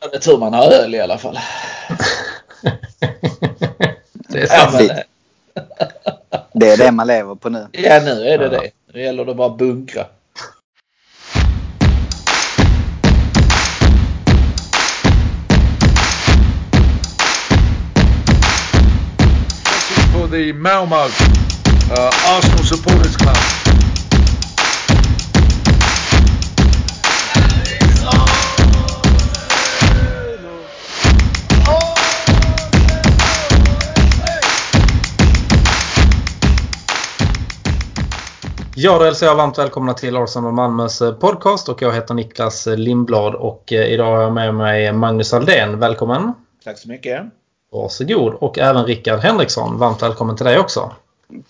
Det är tur man har öl i alla fall. det är sant. Det är det man lever på nu. Ja, nu är det det. Nu gäller det bara att bunkra. for the Malmo uh, Arsenal Supporters Club. Ja, då hälsar jag varmt välkomna till Arsenal Malmös eh, podcast och jag heter Niklas Lindblad och eh, idag har jag med mig Magnus Aldén. Välkommen! Tack så mycket. Varsågod! Och även Rickard Henriksson. Varmt välkommen till dig också.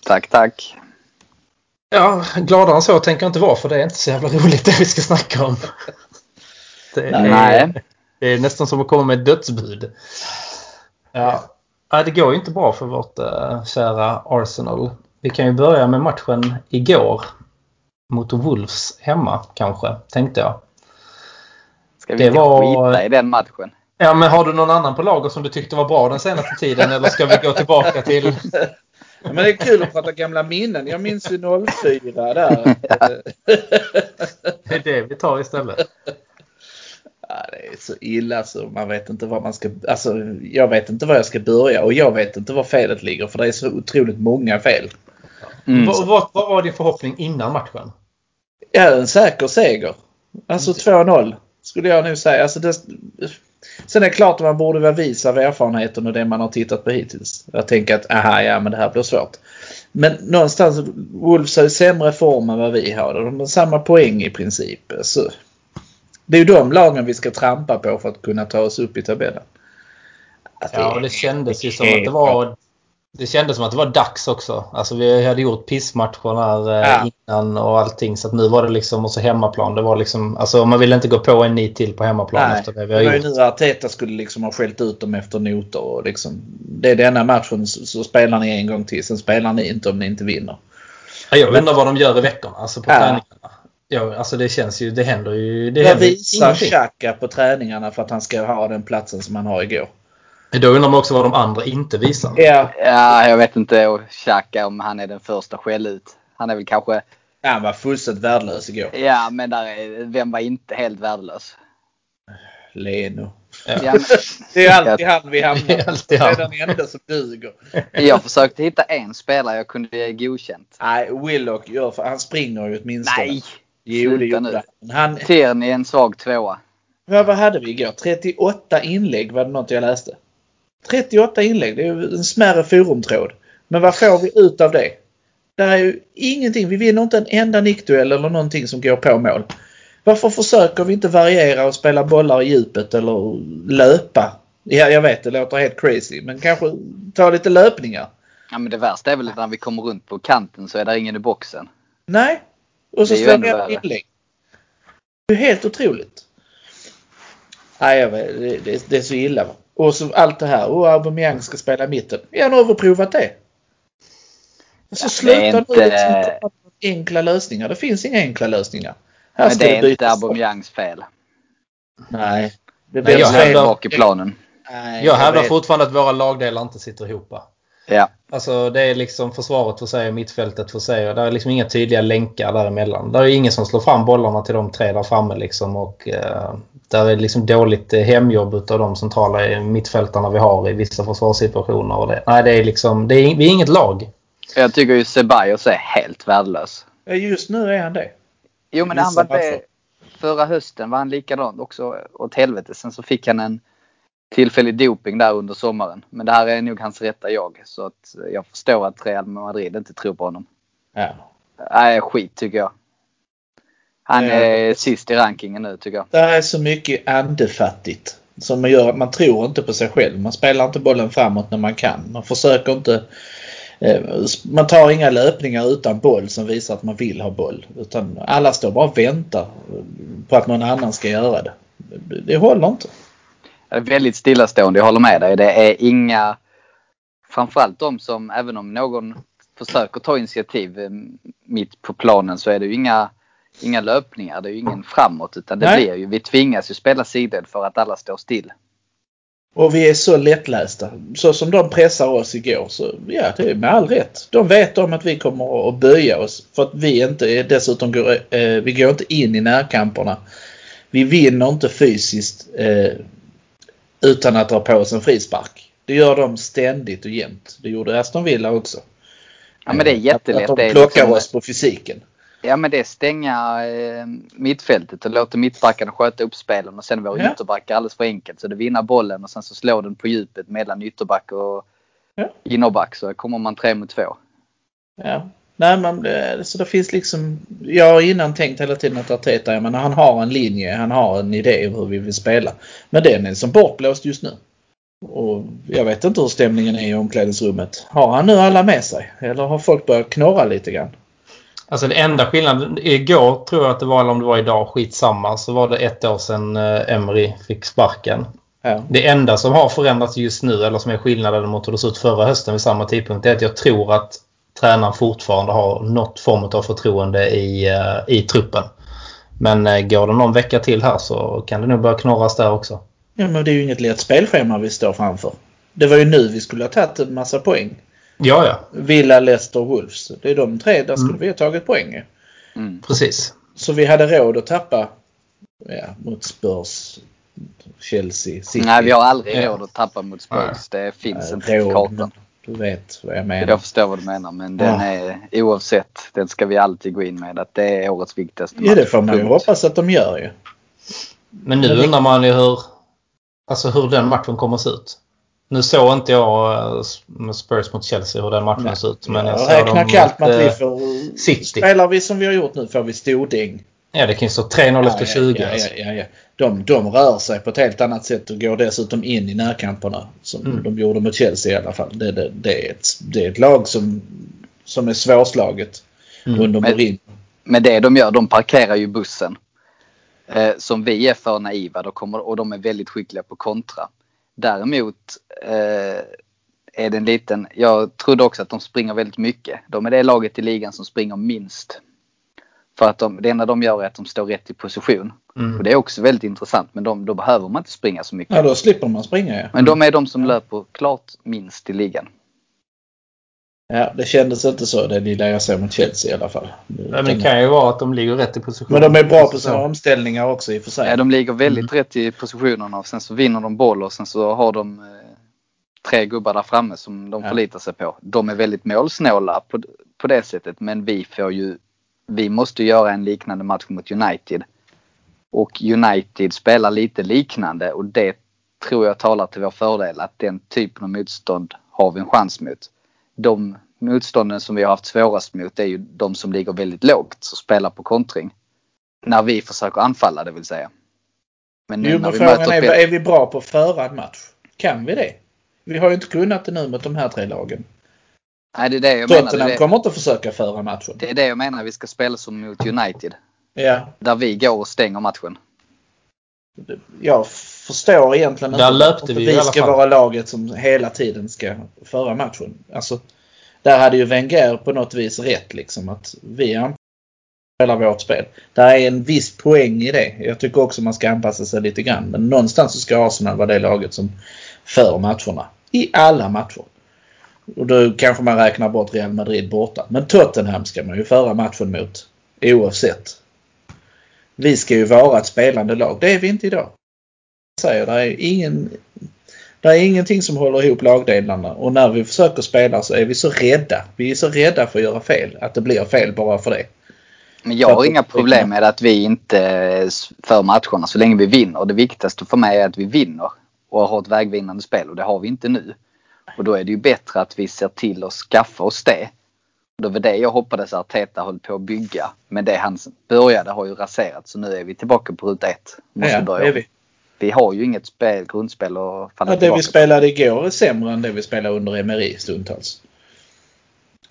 Tack, tack. Ja, gladare än så tänker jag inte vara för det är inte så jävla roligt det vi ska snacka om. Det är, Nej. Det är nästan som att komma med ett dödsbud. Ja, det går ju inte bra för vårt uh, kära Arsenal. Vi kan ju börja med matchen igår. Mot Wolves hemma kanske, tänkte jag. Ska vi Det inte var- skita i den matchen? Ja, men har du någon annan på lager som du tyckte var bra den senaste tiden eller ska vi gå tillbaka till... Ja, men det är kul att prata gamla minnen. Jag minns ju 04 där. Det är det vi tar istället. Ja, det är så illa så man vet inte var man ska... Alltså, jag vet inte var jag ska börja och jag vet inte var felet ligger för det är så otroligt många fel. Mm. Vad, vad, vad var din förhoppning innan matchen? Ja, en säker seger. Alltså 2-0 skulle jag nu säga. Alltså det, sen är det klart att man borde vara vis av erfarenheten och det man har tittat på hittills. Jag tänker att aha, ja men det här blir svårt. Men någonstans, Wolves har ju sämre form än vad vi har. De har samma poäng i princip. Så det är ju de lagen vi ska trampa på för att kunna ta oss upp i tabellen. Att Ja, och det kändes ju som att det var... Det kändes som att det var dags också. Alltså vi hade gjort pissmatcher där eh, Ja. innan och allting. Så att nu var det liksom, och så hemmaplan. Det var liksom, alltså man ville inte gå på en nit till på hemmaplan Nej, efter det det vi har var ju gjort. nu Arteta skulle liksom ha skällt ut dem efter noter. Och liksom, det är denna matchen så, spelar ni en gång till. Sen spelar ni inte om ni inte vinner. Ja, jag undrar vad de gör i veckorna, alltså på Ja. träningarna. Ja, alltså det känns ju, det händer ju, det Vad händer visar. Xhaka på träningarna för att han ska ha den platsen som han har igår? Då undrar man också vad de andra inte visar. Ja, Ja, jag vet inte och Xhaka om han är den första skäll ut. Han är väl kanske... han var fullständigt värdelös igår. Ja, men där är, vem var inte helt värdelös? Leno. Ja, men, Det är alltid han vi hamnar Det är på. Det är den enda som duger. jag försökte hitta en spelare jag kunde ge godkänt. Nej, Willock gör för han springer ju åtminstone. Nej! Jo, det gjorde han. han. Tierney en svag tvåa. Vad, vad hade vi igår? 38 inlägg var det något jag läste. 38 inlägg, det är en smärre forumtråd. Men vad får vi ut av det? Det är ju ingenting. Vi vinner inte en enda nickduell eller någonting som går på mål. Varför försöker vi inte variera och spela bollar i djupet eller löpa? Ja, jag vet det låter helt crazy men kanske ta lite löpningar. Ja, men det värsta är väl att när vi kommer runt på kanten så är där ingen i boxen. Nej. Och så Det är slår vi ett inlägg. Det är helt otroligt. Nej, jag vet, det, det, det är så illa. Va? Och så allt det här. Och Aubameyang ska spela i mitten. Vi har nog överprovat det. Så Ja, sluta det är nu inte- liksom enkla lösningar. Det finns inga enkla lösningar. Här Men det är inte bytas. Aubameyangs fel. Nej. Det Nej, blir jag Jag fel. hävdar- bak i planen. Nej, Jag hävdar vet. fortfarande att våra lagdelar inte sitter ihop. Ja. Alltså det är liksom försvaret för sig och mittfältet för sig. Och det är liksom inga tydliga länkar däremellan. Det är ingen som slår fram bollarna till de tre där framme liksom. Och eh, där är liksom dåligt eh, hemjobb utav de centrala mittfältarna vi har i vissa försvarssituationer. Och det, nej, det är liksom, det är, vi är inget lag. Jag tycker ju Ceballos är helt värdelös. Ja, just nu är han det. Jo men han var det förra hösten var han likadan också åt helvete. Sen så fick han en tillfällig doping där under sommaren. Men det här är nog hans rätta jag. Så att jag förstår att Real Madrid inte tror på honom. Ja. Nej, skit tycker jag. Han Ja. är sist i rankingen nu tycker jag. Det är så mycket andefattigt. Som gör att man tror inte på sig själv. Man spelar inte bollen framåt när man kan. Man försöker inte... eh, Man tar inga löpningar utan boll som visar att man vill ha boll. Utan alla står bara och väntar på att någon annan ska göra. Det, det håller inte. Är väldigt stillastående, jag håller med dig. Det är inga... Framförallt de som, även om någon försöker ta initiativ eh, mitt på planen så är det ju inga inga löpningar. Det är ju ingen framåt utan det Nej. blir ju, vi tvingas ju spela sidled för att alla står still. Och vi är så lättlästa. Så som de pressar oss igår så ja, det är med all rätt. De vet om att vi kommer att böja oss för att vi inte är, dessutom går, eh, vi går inte in i närkamperna. Vi vinner inte fysiskt eh, utan att dra på oss en frispark. Det gör de ständigt och jämt. Det gjorde Aston Villa också. Ja men det är jättelätt. Att, att de plockar liksom- oss på fysiken. Ja men det är stänga eh, mittfältet och låta mittbackarna sköta upp spelen och sen våra Ja. ytterbackar alldeles för enkelt. Så det vinner bollen och sen så slår den på djupet mellan ytterback och Ja. innerback så kommer man tre mot två. Ja. Nej men det- så det finns liksom. Jag har innan tänkt hela tiden att Arteta, jag menar, han har en linje, han har en idé om hur vi vill spela. Men den är som bortblåst just nu. Och jag vet inte hur stämningen är i omklädningsrummet. Har han nu alla med sig? Eller har folk börjat knorra lite grann? Alltså det enda skillnaden, igår tror jag att det var, eller om det var idag, skitsamma, så var det ett år sedan eh, Emery fick sparken. Ja. Det enda som har förändrats just nu, eller som är skillnaden mot hur det såg ut förra hösten vid samma tidpunkt, är att jag tror att tränaren fortfarande har något form av förtroende i, eh, i truppen. Men eh, går det någon vecka till här så kan det nog börja knorras där också. ja men det är ju inget lätt spelschema vi står framför. Det var ju nu vi skulle ha tagit en massa poäng. Ja, ja. Villa, Leicester, Wolves. Det är de tre, där skulle Mm. vi ha tagit poäng. Mm. Precis. Så vi hade råd att tappa ja, mot Spurs, Chelsea, City. Nej vi har aldrig Ja. råd att tappa mot Spurs. Det finns Eh, inte på kartan. Du vet vad jag menar. Jag förstår vad du menar men den är oavsett. Den ska vi alltid gå in med att det är årets viktigaste Ja, det får man ju hoppas att de gör ju. Men nu undrar man ju hur, alltså hur den matchen kommer att se ut. Nu såg inte jag eh, Spurs mot Chelsea hur den matchen Nej. såg ut. Men jag räknar dem kallt med att mot, vi eh, får... City. Spelar vi som vi har gjort nu får vi stordäng. Ja, det kan ju stå 3-0 efter 20. ja, ja, alltså. ja, ja. De, de rör sig på ett helt annat sätt och går dessutom in i närkamperna. Som Mm. de gjorde mot Chelsea i alla fall. Det, det, det, är, ett, det är ett lag som, som är svårslaget Mm. under Men- Mourinho. Men det de gör, de parkerar ju bussen. Eh, som vi är för naiva då kommer, och de är väldigt skickliga på kontra. Däremot eh, är det en liten, jag trodde också att de springer väldigt mycket. De är det laget i ligan som springer minst. För att de, det enda de gör är att de står rätt i position. Mm. Och det är också väldigt intressant men de, då behöver man inte springa så mycket. Ja, då slipper man springa ja. Men de är de som löper klart minst i ligan. ja. Det kändes inte så det lilla jag såg mot Chelsea i alla fall. Men det kan ju vara att de ligger rätt i position. Men de är bra på sina omställningar också i och för sig. Ja, de ligger väldigt rätt i positionerna och sen så vinner de boll och sen så har de eh, tre gubbar där framme som de Ja. förlitar sig på. De är väldigt målsnåla på, på det sättet men vi får ju, vi måste göra en liknande match mot United. Och United spelar lite liknande och det tror jag talar till vår fördel att den typen av motstånd har vi en chans mot. De motstånden som vi har haft svårast mot är ju de som ligger väldigt lågt och spelar på kontring. När vi försöker anfalla det vill säga. Men nu Jo, men vi frågan är, är vi bra på att föra en match? Kan vi det? Vi har ju inte kunnat det nu mot de här tre lagen. Nej, det är det jag menar. Det Tottenham är det, kommer inte att försöka föra matchen. det är det jag menar. Vi ska spela som mot United. Ja, Där vi går och stänger matchen. jag förstår egentligen Där inte löpte vi i vi alla ska fall. vara laget som hela tiden ska föra matchen. Alltså, där hade ju Wenger på något vis rätt liksom att vi anpassar vårt spel. Där är en viss poäng i det. Jag tycker också man ska anpassa sig lite grann. Men någonstans så ska Arsenal vara det laget som för matcherna. I alla matcher. Och då kanske man räknar bort Real Madrid borta. Men Tottenham ska man ju föra matchen mot oavsett. Vi ska ju vara ett spelande lag. Det är vi inte idag. Jag säger, det är ingen det är ingenting som håller ihop lagdelarna och när vi försöker spela så är vi så rädda. Vi är så rädda för att göra fel. Att det blir fel bara för det. Men jag har inga problem med att vi inte för matcherna så länge vi vinner. Det viktigaste för mig är att vi vinner och har ett vägvinnande spel och det har vi inte nu. Och då är det ju bättre att vi ser till att skaffa oss det. Och det var det jag hoppades att Arteta höll på att bygga. Men det han började har ju raserats så nu är vi tillbaka på ruta ett. Måste Ja, börja är vi. vi har ju inget spel, grundspel att falla Ja, det vi spelade igår är sämre än det vi spelade under Emery stundtals.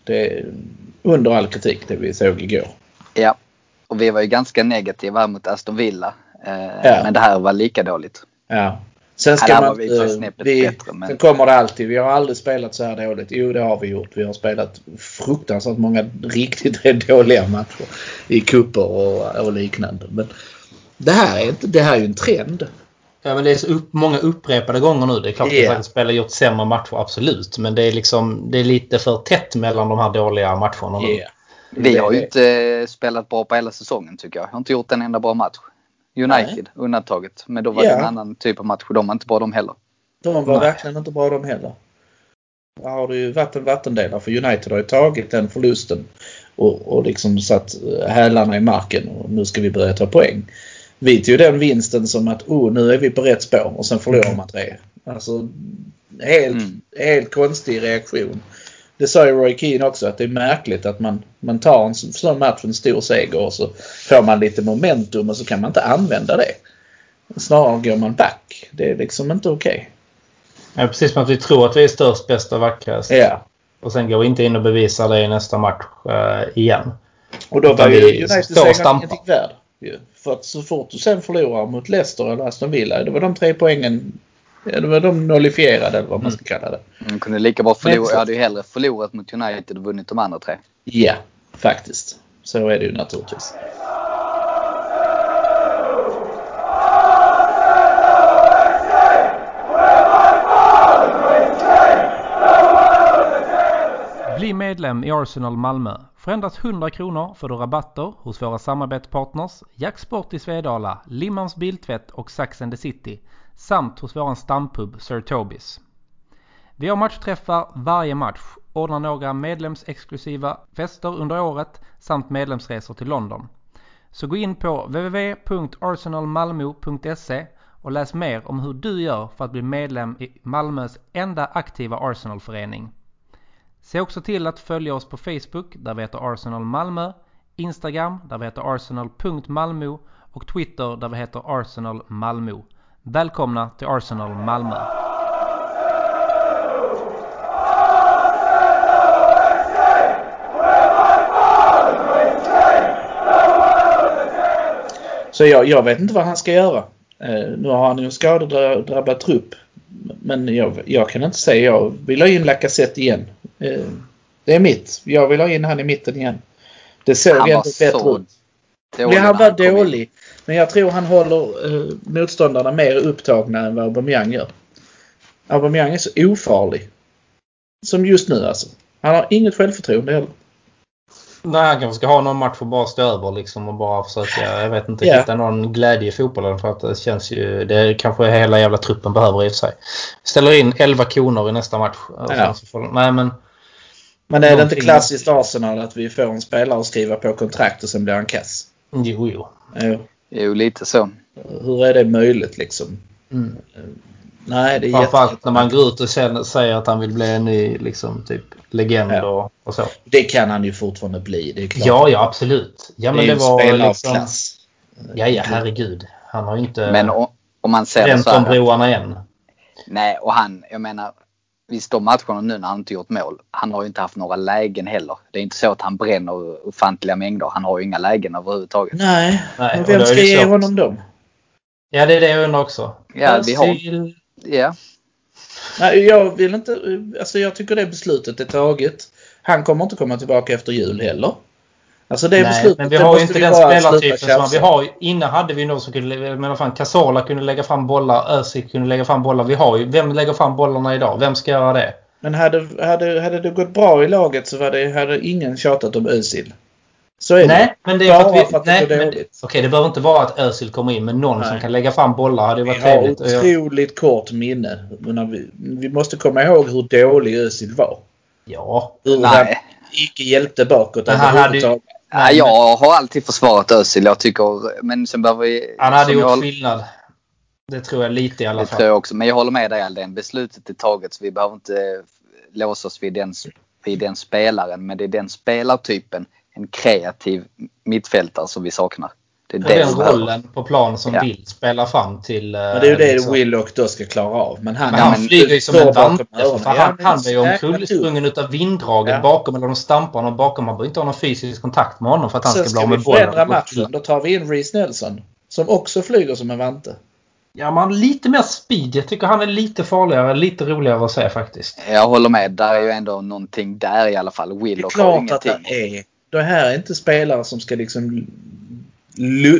Det är under all kritik det vi såg igår. Ja. Och vi var ju ganska negativa mot Aston Villa. Eh, Ja. Men det här var lika dåligt. Ja. Sen ska man vi vi, bättre, men- Sen kommer det alltid. Vi har aldrig spelat så här dåligt. Jo, det har vi gjort. Vi har spelat fruktansvärt många riktigt dåliga matcher i kupper och, och liknande. Men det här är inte, det här är ju en trend. Ja, men det är så upp, många upprepade gånger nu. Det är klart att yeah. spelare gjort sämre matcher, absolut. Men det är liksom det är lite för tätt mellan de här dåliga matcherna nu. Yeah. Vi har ju inte eh, spelat bra på hela säsongen tycker jag. Jag har inte gjort en enda bra match. United undantaget. Men då var det Ja. en annan typ av match och de var inte bra de heller. De var Nej. verkligen inte bra de heller. Där har det ju varit en vattendelare för United har ju tagit den förlusten och, och liksom satt eh, hälarna i marken och nu ska vi börja ta poäng. Vi tog den vinsten som att oh, nu är vi på rätt spår och sen förlorar man tre. Alltså helt, Mm. helt konstig reaktion. Det sa ju Roy Keane också att det är märkligt att man, man tar en sån- match, en stor seger och så får man lite momentum och så kan man inte använda det. Snarare går man back. Det är liksom inte okej. Ja, precis som att vi tror att vi är störst, bäst och vackrast. Ja. Och sen går vi inte in och bevisar det i nästa match eh, igen. Och då var ju vi United står och segern stampar. ingenting värd. För att så fort du sen förlorar mot Leicester eller Aston Villa, det var de tre poängen, det var de nollifierade eller vad man ska kalla det. Man kunde lika bra förlora. Jag hade ju hellre förlorat mot United och vunnit de andra tre. Ja, faktiskt. Så är det ju naturligtvis. Bli medlem i Arsenal Malmö. För endast 100 kronor får du rabatter hos våra samarbetspartners Jacksport i Svedala, Limmans Biltvätt och Sax and the City samt hos våran stampub Sir Tobis. Vi har matchträffar varje match, ordnar några medlemsexklusiva fester under året samt medlemsresor till London. Så gå in på www.arsenalmalmo.se och läs mer om hur du gör för att bli medlem i Malmös enda aktiva Arsenalförening. Se också till att följa oss på Facebook där vi heter Arsenal Malmö, Instagram där vi heter arsenal.malmo och Twitter där vi heter Arsenal Malmö. Välkomna till Arsenal Malmö! Så jag, jag vet inte vad han ska göra. Eh, nu har han ju en skadedrabbad trupp. Men jag, jag kan inte säga. Jag vill ha in Lacazette igen. Eh, det är mitt. Jag vill ha in han i mitten igen. Det såg ändå bättre ut. han var dålig. Men jag tror han håller eh, motståndarna mer upptagna än vad Aubameyang gör. Aubameyang är så ofarlig. Som just nu alltså. Han har inget självförtroende heller. Nej, han kanske ska ha någon match och bara stå över liksom och bara försöka, jag vet inte, Ja. hitta någon glädje i fotbollen för att det känns ju, det är kanske hela jävla truppen behöver i och för sig. Ställer in 11 koner i nästa match. Sen Ja. får, nej men, Men är det inte klassiskt Arsenal att vi får en spelare att skriva på kontrakt och sen blir han kass? jo jo. Jo. Jo, lite så. Hur är det möjligt liksom? Mm. Nej, det är Framförallt när man går ut och säger att han vill bli en ny liksom, typ, legend Ja. och, och så. Det kan han ju fortfarande bli. Det är klart. Ja, ja absolut. Ja, det men är det ju en var liksom... klass. Ja, ja, herregud. Han har ju inte Men o- om man ser det bränt så de här. broarna än. Nej, och han, jag menar. Visst de matcherna nu när han inte gjort mål. Han har ju inte haft några lägen heller. Det är inte så att han bränner ofantliga mängder. Han har ju inga lägen överhuvudtaget. Nej, Nej, men och vem ska det ge honom dem? Ja, det är det jag undrar också. Ja, vi har. Ja. Nej, jag vill inte... Alltså jag tycker det beslutet är taget. Han kommer inte komma tillbaka efter jul heller. Alltså det Nej, men vi det har ju inte vi den spelartypen som vi har. Innan hade vi någon som kunde... Men fan, Casola kunde lägga fram bollar. Özil kunde lägga fram bollar. Vi har ju... Vem lägger fram bollarna idag? Vem ska göra det? Men hade, hade, hade det gått bra i laget så var det, hade ingen tjatat om Özil. Så är Nej, det. men det är för Bara att vi... för att det nej, dåligt. okej, det behöver inte vara att Özil kommer in, men någon Nej. som kan lägga fram bollar hade Vi varit har trevligt. Och jag- otroligt kort minne. Vi, vi måste komma ihåg hur dålig Özil var. Ja. Hur han Nej. icke hjälpte bakåt han hade Nej, jag har alltid försvarat Özil. Jag tycker, men sen behöver vi... Han hade jag gjort håller- skillnad. Det tror jag lite i alla Det fall. tror jag också. Men jag håller med dig Aldén. Beslutet är taget så vi behöver inte låsa oss vid den, vid den spelaren. Men det är den spelartypen, en kreativ mittfältare som vi saknar. Det är det den vi rollen på plan som Ja. vill spela fram till... eh, Men det är ju det liksom- Willock då ska klara av. Men han, Men han men- flyger ju som en vante. Fan, Ja, han, han är ju omkullsprungen utav vinddraget Ja. bakom eller de stampar honom bakom. Man behöver inte ha någon fysisk kontakt med honom för att han Sen ska bli ska av vi med bollen. förändra matchen. Då tar vi in Reece Nelson. Som också flyger som en vante. Ja, man lite mer speed. Jag tycker han är lite farligare, lite roligare att se faktiskt. Jag håller med. Där är ju ändå någonting där i alla fall. Det är Willock har klart att ingenting. det är. Det här är inte spelare som ska liksom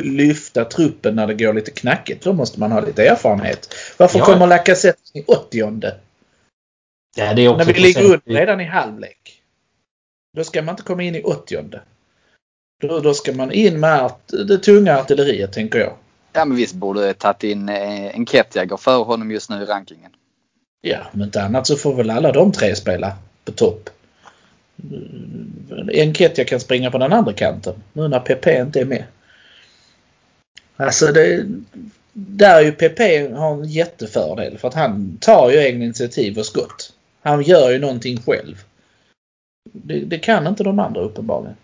lyfta truppen när det går lite knackigt. Då måste man ha lite erfarenhet. Varför Ja. kommer Lacazette i 80 Ja, det är också När vi ligger under redan i halvlek. Då ska man inte komma in i 80 då, då ska man in med art, det tunga artilleriet tänker jag. Ja men visst borde tagit in eh, en Ketja går före honom just nu i rankingen. Ja, om inte annat så får väl alla de tre spela på topp. En Ketja kan springa på den andra kanten nu när PP inte är med. Alltså det, där är ju PP har en jättefördel för att han tar ju egna initiativ och skott. Han gör ju någonting själv. Det, det kan inte de andra uppenbarligen.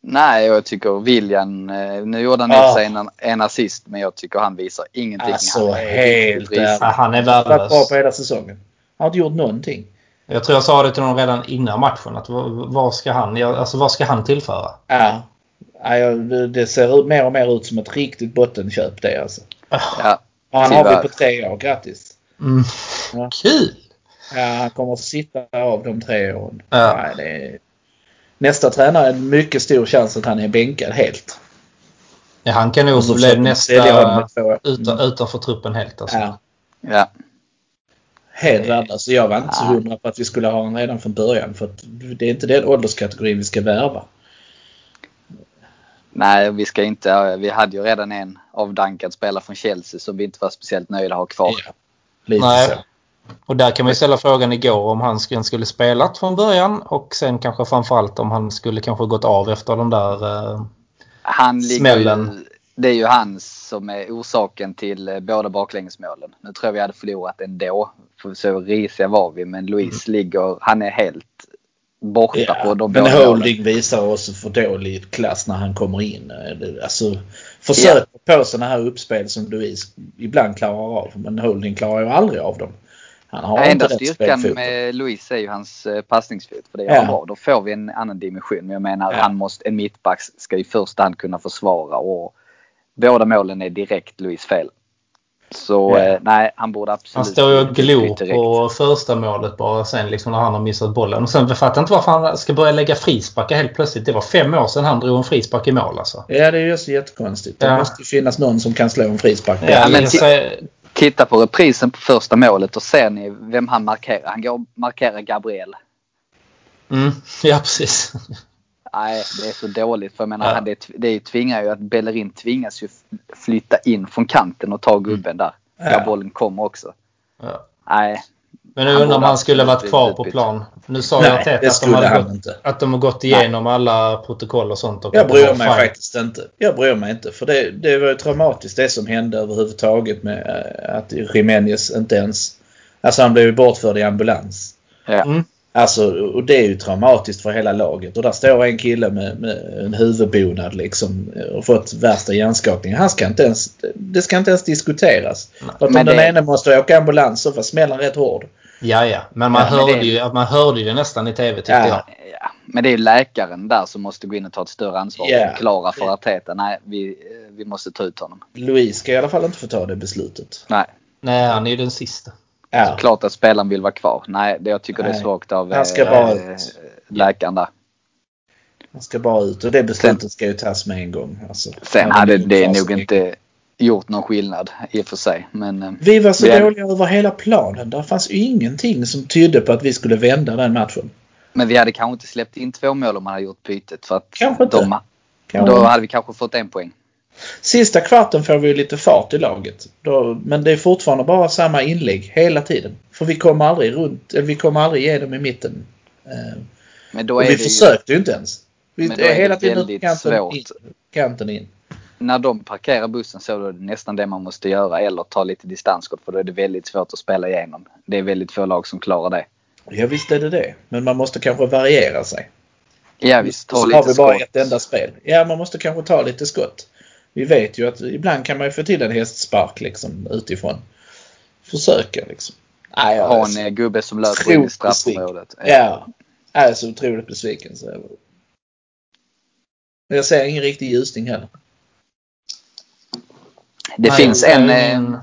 Nej, jag tycker William, eh, nu gjorde han för sig en, en assist men jag tycker han visar ingenting. Alltså, han är helt. Ja, han är Han har varit bra på hela säsongen. Han har inte gjort någonting. Jag tror jag sa det till honom redan innan matchen. Att vad ska han, ja, alltså, vad ska han tillföra? Ja. Ja, det ser ut- mer och mer ut som ett riktigt bottenköp det alltså. Ja, Och han har vi på tre år. Grattis! Mm. Ja. Kul! Ja, han kommer att sitta av de tre åren. Ja. Nej, det är... Nästa tränare är en mycket stor chans att han är bänkad helt. Ja, han kan nog bli nästa utan, utanför truppen helt. Alltså. Ja, ja. helt värdelös. Så jag var inte så Ja. hundra på att vi skulle ha honom redan från början. För att det är inte den ålderskategorin vi ska värva. Nej, vi ska inte. Vi hade ju redan en avdankad spelare från Chelsea som vi inte var speciellt nöjda att ha kvar. Ja, lite Nej. så. Och där kan man ju ställa frågan igår om han skulle, spelat från början och sen kanske framförallt om han skulle kanske gått av efter den där... Eh, Han Smällen. ju, det är ju han som är orsaken till eh, båda baklängesmålen. Nu tror jag vi hade förlorat ändå. För så risiga var vi. Men Louise ligger, han är helt borta Ja, på de men båda målen. Holding visar också för dålig klass när han kommer in. Alltså, försök på sådana här uppspel som Louise ibland klarar av. Men Holding klarar ju aldrig av dem. Han har Ja, enda styrkan med Louise är ju hans eh, passningsfot. För det Ja. gör han bra. Då får vi en annan dimension. Men jag menar Ja. han måste, en mittback ska i första hand kunna försvara. Och båda målen är direkt Louise fel. Så Ja. eh, nej, han borde absolut han står ju och glor på första målet bara sen liksom när han har missat bollen. Och sen fattar jag inte varför han ska börja lägga frisparkar helt plötsligt. Det var fem år sedan han drog en frispark i mål alltså. Ja, det är ju så jättekonstigt. Det Ja. måste ju finnas någon som kan slå en frispark. Ja, men men Titta på reprisen på första målet och ser ni vem han markerar. Han går och markerar Gabriel. mm, ja, precis. Nej, det är så dåligt. För jag menar, Ja. det, det tvingar ju att Bellerin tvingas ju flytta in från kanten och ta gubben där. Där Ja. bollen kommer också. Ja. Nej, Men nu undrar om han skulle varit kvar på plan. Nu sa Nej, jag Arteta det att de, skulle hade han gått, inte. att de har gått igenom alla protokoll och sånt. Och Jag att bryr mig fine. faktiskt inte. Jag bryr mig inte. För det, det var ju traumatiskt det som hände överhuvudtaget med eh, att Jiménez inte ens... Alltså han blev ju bortförd i ambulans. ja. Mm. Alltså, och det är ju traumatiskt för hela laget. Och där står en kille med, med en huvudbonad liksom och fått värsta hjärnskakningen. Han ska inte ens, det ska inte ens diskuteras. För att Men om den det- ene måste åka ambulans så var smällen rätt hård. Ja, ja. Men man, Ja, men hörde det- ju, man hörde ju det nästan i TV tyckte Ja. jag. Ja, men det är ju läkaren där som måste gå in och ta ett större ansvar Ja. och förklara för Arteta. Nej, vi, eh, vi måste ta ut honom. Louise ska i alla fall inte få ta det beslutet. Nej, Nej, han är ju den sista. Ja. klart att spelaren vill vara kvar. Nej, det, jag tycker det är Nej. svagt av Han ska bara eh, ut. läkaren där. Han ska bara ut och det beslutet ska ju tas med en gång. Alltså, Sen hade det så nog inte gjort någon skillnad i och för sig. Men eh, Vi var så Vi dåliga över hela planen. Där fanns ju ingenting som tydde på att vi skulle vända den matchen. Men vi hade kanske inte släppt in två mål om man hade gjort bytet. För att Kanske inte. de, Kanske. då hade vi kanske fått en poäng. Sista kvarten får vi lite fart i laget. Då, men det är fortfarande bara samma inlägg hela tiden. För vi kommer aldrig runt, eller vi kommer aldrig igenom i mitten. Eh, Men då och är vi det försökte ju inte ens. Vi Men då är är det hela tiden väldigt kanten svårt. in, kanten in. när de parkerar bussen så är det nästan det man måste göra. Eller ta lite distansskott för då är det väldigt svårt att spela igenom. Det är väldigt få lag som klarar det. Ja visst är det det. Men man måste kanske variera sig. Ja visst, ta så lite har vi bara skott. ett enda spel. Ja, man måste kanske ta lite skott. Vi vet ju att ibland kan man ju få till en hästspark liksom utifrån. Försöka liksom. Nej, jag Ha en eh, gubbe som löper in i straffområdet. Ja. Jag är så otroligt besviken. Så jag... Men jag ser ingen riktig ljusning heller. Det Nej, finns en... ju eh, ingen-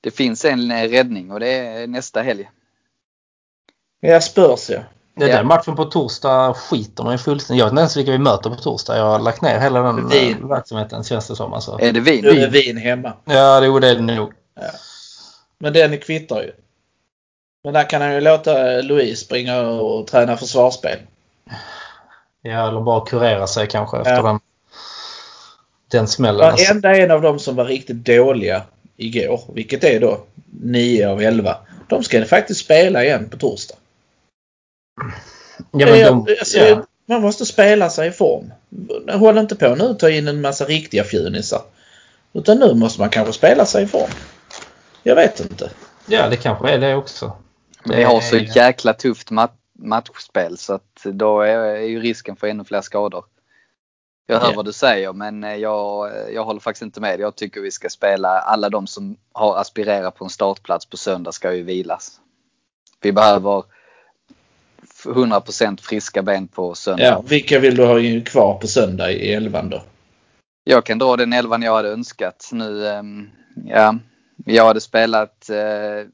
det finns en eh, räddning och det är nästa helg. Ja, Spurs ja. Det är Ja. den matchen på torsdag skiter man ju fullständigt Jag vet inte ens vilka vi möter på torsdag. Jag har lagt ner hela den Wien. eh, verksamheten känns det som. Alltså. Är det Wien? Nu är Wien hemma. Ja, det är det nog. Men den kvittar ju. Men där kan han ju låta Louise springa och träna försvarsspel. Ja, eller bara kurera sig kanske efter Ja. den, den smällen. Alltså. Varenda en av dem som var riktigt dåliga igår, vilket är då 9 av 11. De ska faktiskt spela igen på torsdag. Ja, men de, Alltså, ja. Man måste spela sig i form. Håll inte på nu och ta in en massa riktiga fjunisar. Utan nu måste man kanske spela sig i form. Jag vet inte. ja, det kanske är det också. Men vi har så jäkla tufft mat- matchspel så att då är, är ju risken för ännu fler skador. Jag hör Ja. vad du säger men eh, jag, jag håller faktiskt inte med. Jag tycker vi ska spela, alla de som har aspirerat på en startplats på söndag ska ju vilas. Vi behöver 100% friska ben på söndag. Ja, vilka vill du ha kvar på söndag i elvan då? Jag kan dra den elvan jag hade önskat. Nu, ehm, ja, jag hade spelat eh,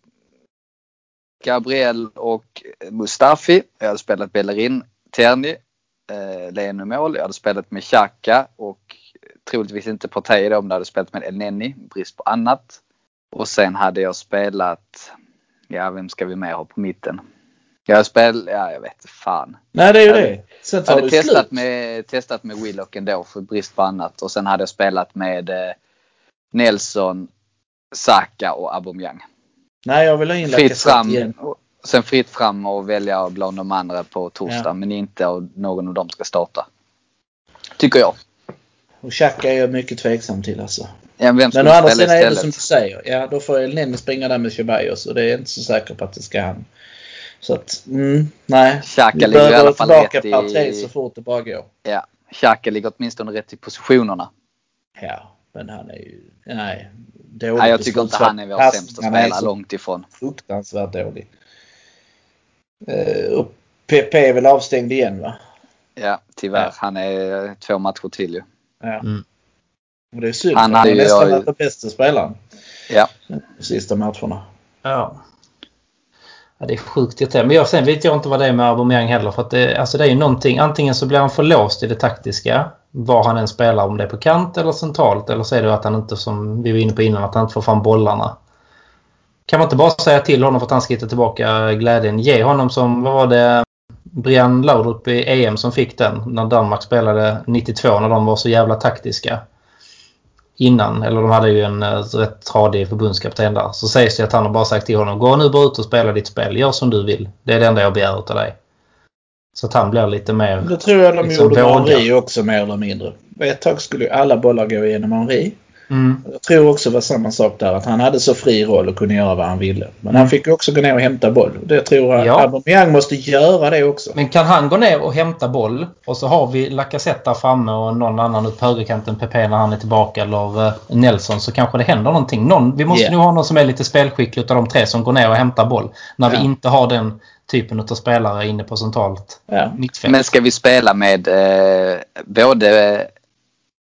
Gabriel och Mustafi. Jag hade spelat Bellerin, Terni, eh, Leno mål. Jag hade spelat med Xhaka och troligtvis inte Partey då, om jag hade spelat med El Neni, brist på annat. Och sen hade jag spelat, ja vem ska vi mer ha på mitten? Jag hade spelat, ja jag vet fan. Nej, det är ju Jag det. Sen Jag tar hade det testat slut. med, testat med Willock ändå för brist på annat och sen hade jag spelat med eh, Nelson, Saka och Aubameyang. Nej, jag vill ha in Fritt fram, igen. och sen fritt fram och välja bland de andra på torsdag Ja. men inte av någon av dem ska starta. Tycker jag. Och Xhaka är jag mycket tveksam till alltså. Ja, Men skulle å andra spela sidan är det som du säger. Ja, då får El Neni springa där med Ceballos och det är jag inte så säker på att det ska han. Så att, mm, nej. Xhaka Vi ligger i alla behöver fall tillbaka rätt i- Partey så fort det bara går. Ja, Xhaka ligger åtminstone rätt i positionerna. Ja, men han är ju... Nej. Dålig Nej, jag tycker inte han är vår Pass- sämsta han är spelare, så långt ifrån. Fruktansvärt dålig. Eh, och PP är väl avstängd igen va? Ja, tyvärr. Ja. Han är eh, två matcher till ju. Ja. Mm. Och det är synd. Han Han ju- nästan varit den bästa spelaren Ja, de sista matcherna. Ja ja. Det är sjukt irriterande. Men jag, sen vet jag inte vad det är med Aubameyang heller. För att det, alltså det är ju någonting. Antingen så blir han för låst i det taktiska. Var han än spelar. Om det är på kant eller centralt. Eller så är det att han inte, som vi var inne på innan, att han inte får fram bollarna. Kan man inte bara säga till honom för att han ska hitta tillbaka glädjen? Ge honom som, vad var det, Brian Laudrup i EM som fick den. När Danmark spelade 92 när de var så jävla taktiska innan, eller de hade ju en eh, rätt tradig förbundskapten där. Så sägs det att han har bara sagt till honom gå nu bara ut och spela ditt spel. Gör som du vill. Det är det enda jag begär av dig. Så att han blir lite mer... Det tror jag de Liksom gjorde med. Henri också mer eller mindre. Ett tag skulle ju alla bollar gå igenom Henri. Mm. Jag tror också det var samma sak där. Att han hade så fri roll och kunde göra vad han ville. Men han fick också gå ner och hämta boll. Det tror jag Ja. Aubameyang måste göra det också. Men kan han gå ner och hämta boll och så har vi Lacazette där framme och någon annan ut på högerkanten, Pepe när han är tillbaka eller eh, Nelson så kanske det händer någonting. Någon, vi måste Yeah. nog ha någon som är lite spelskicklig utav de tre som går ner och hämtar boll. När Ja. vi inte har den typen av spelare inne på centralt Ja. mittfält. Men ska vi spela med eh, både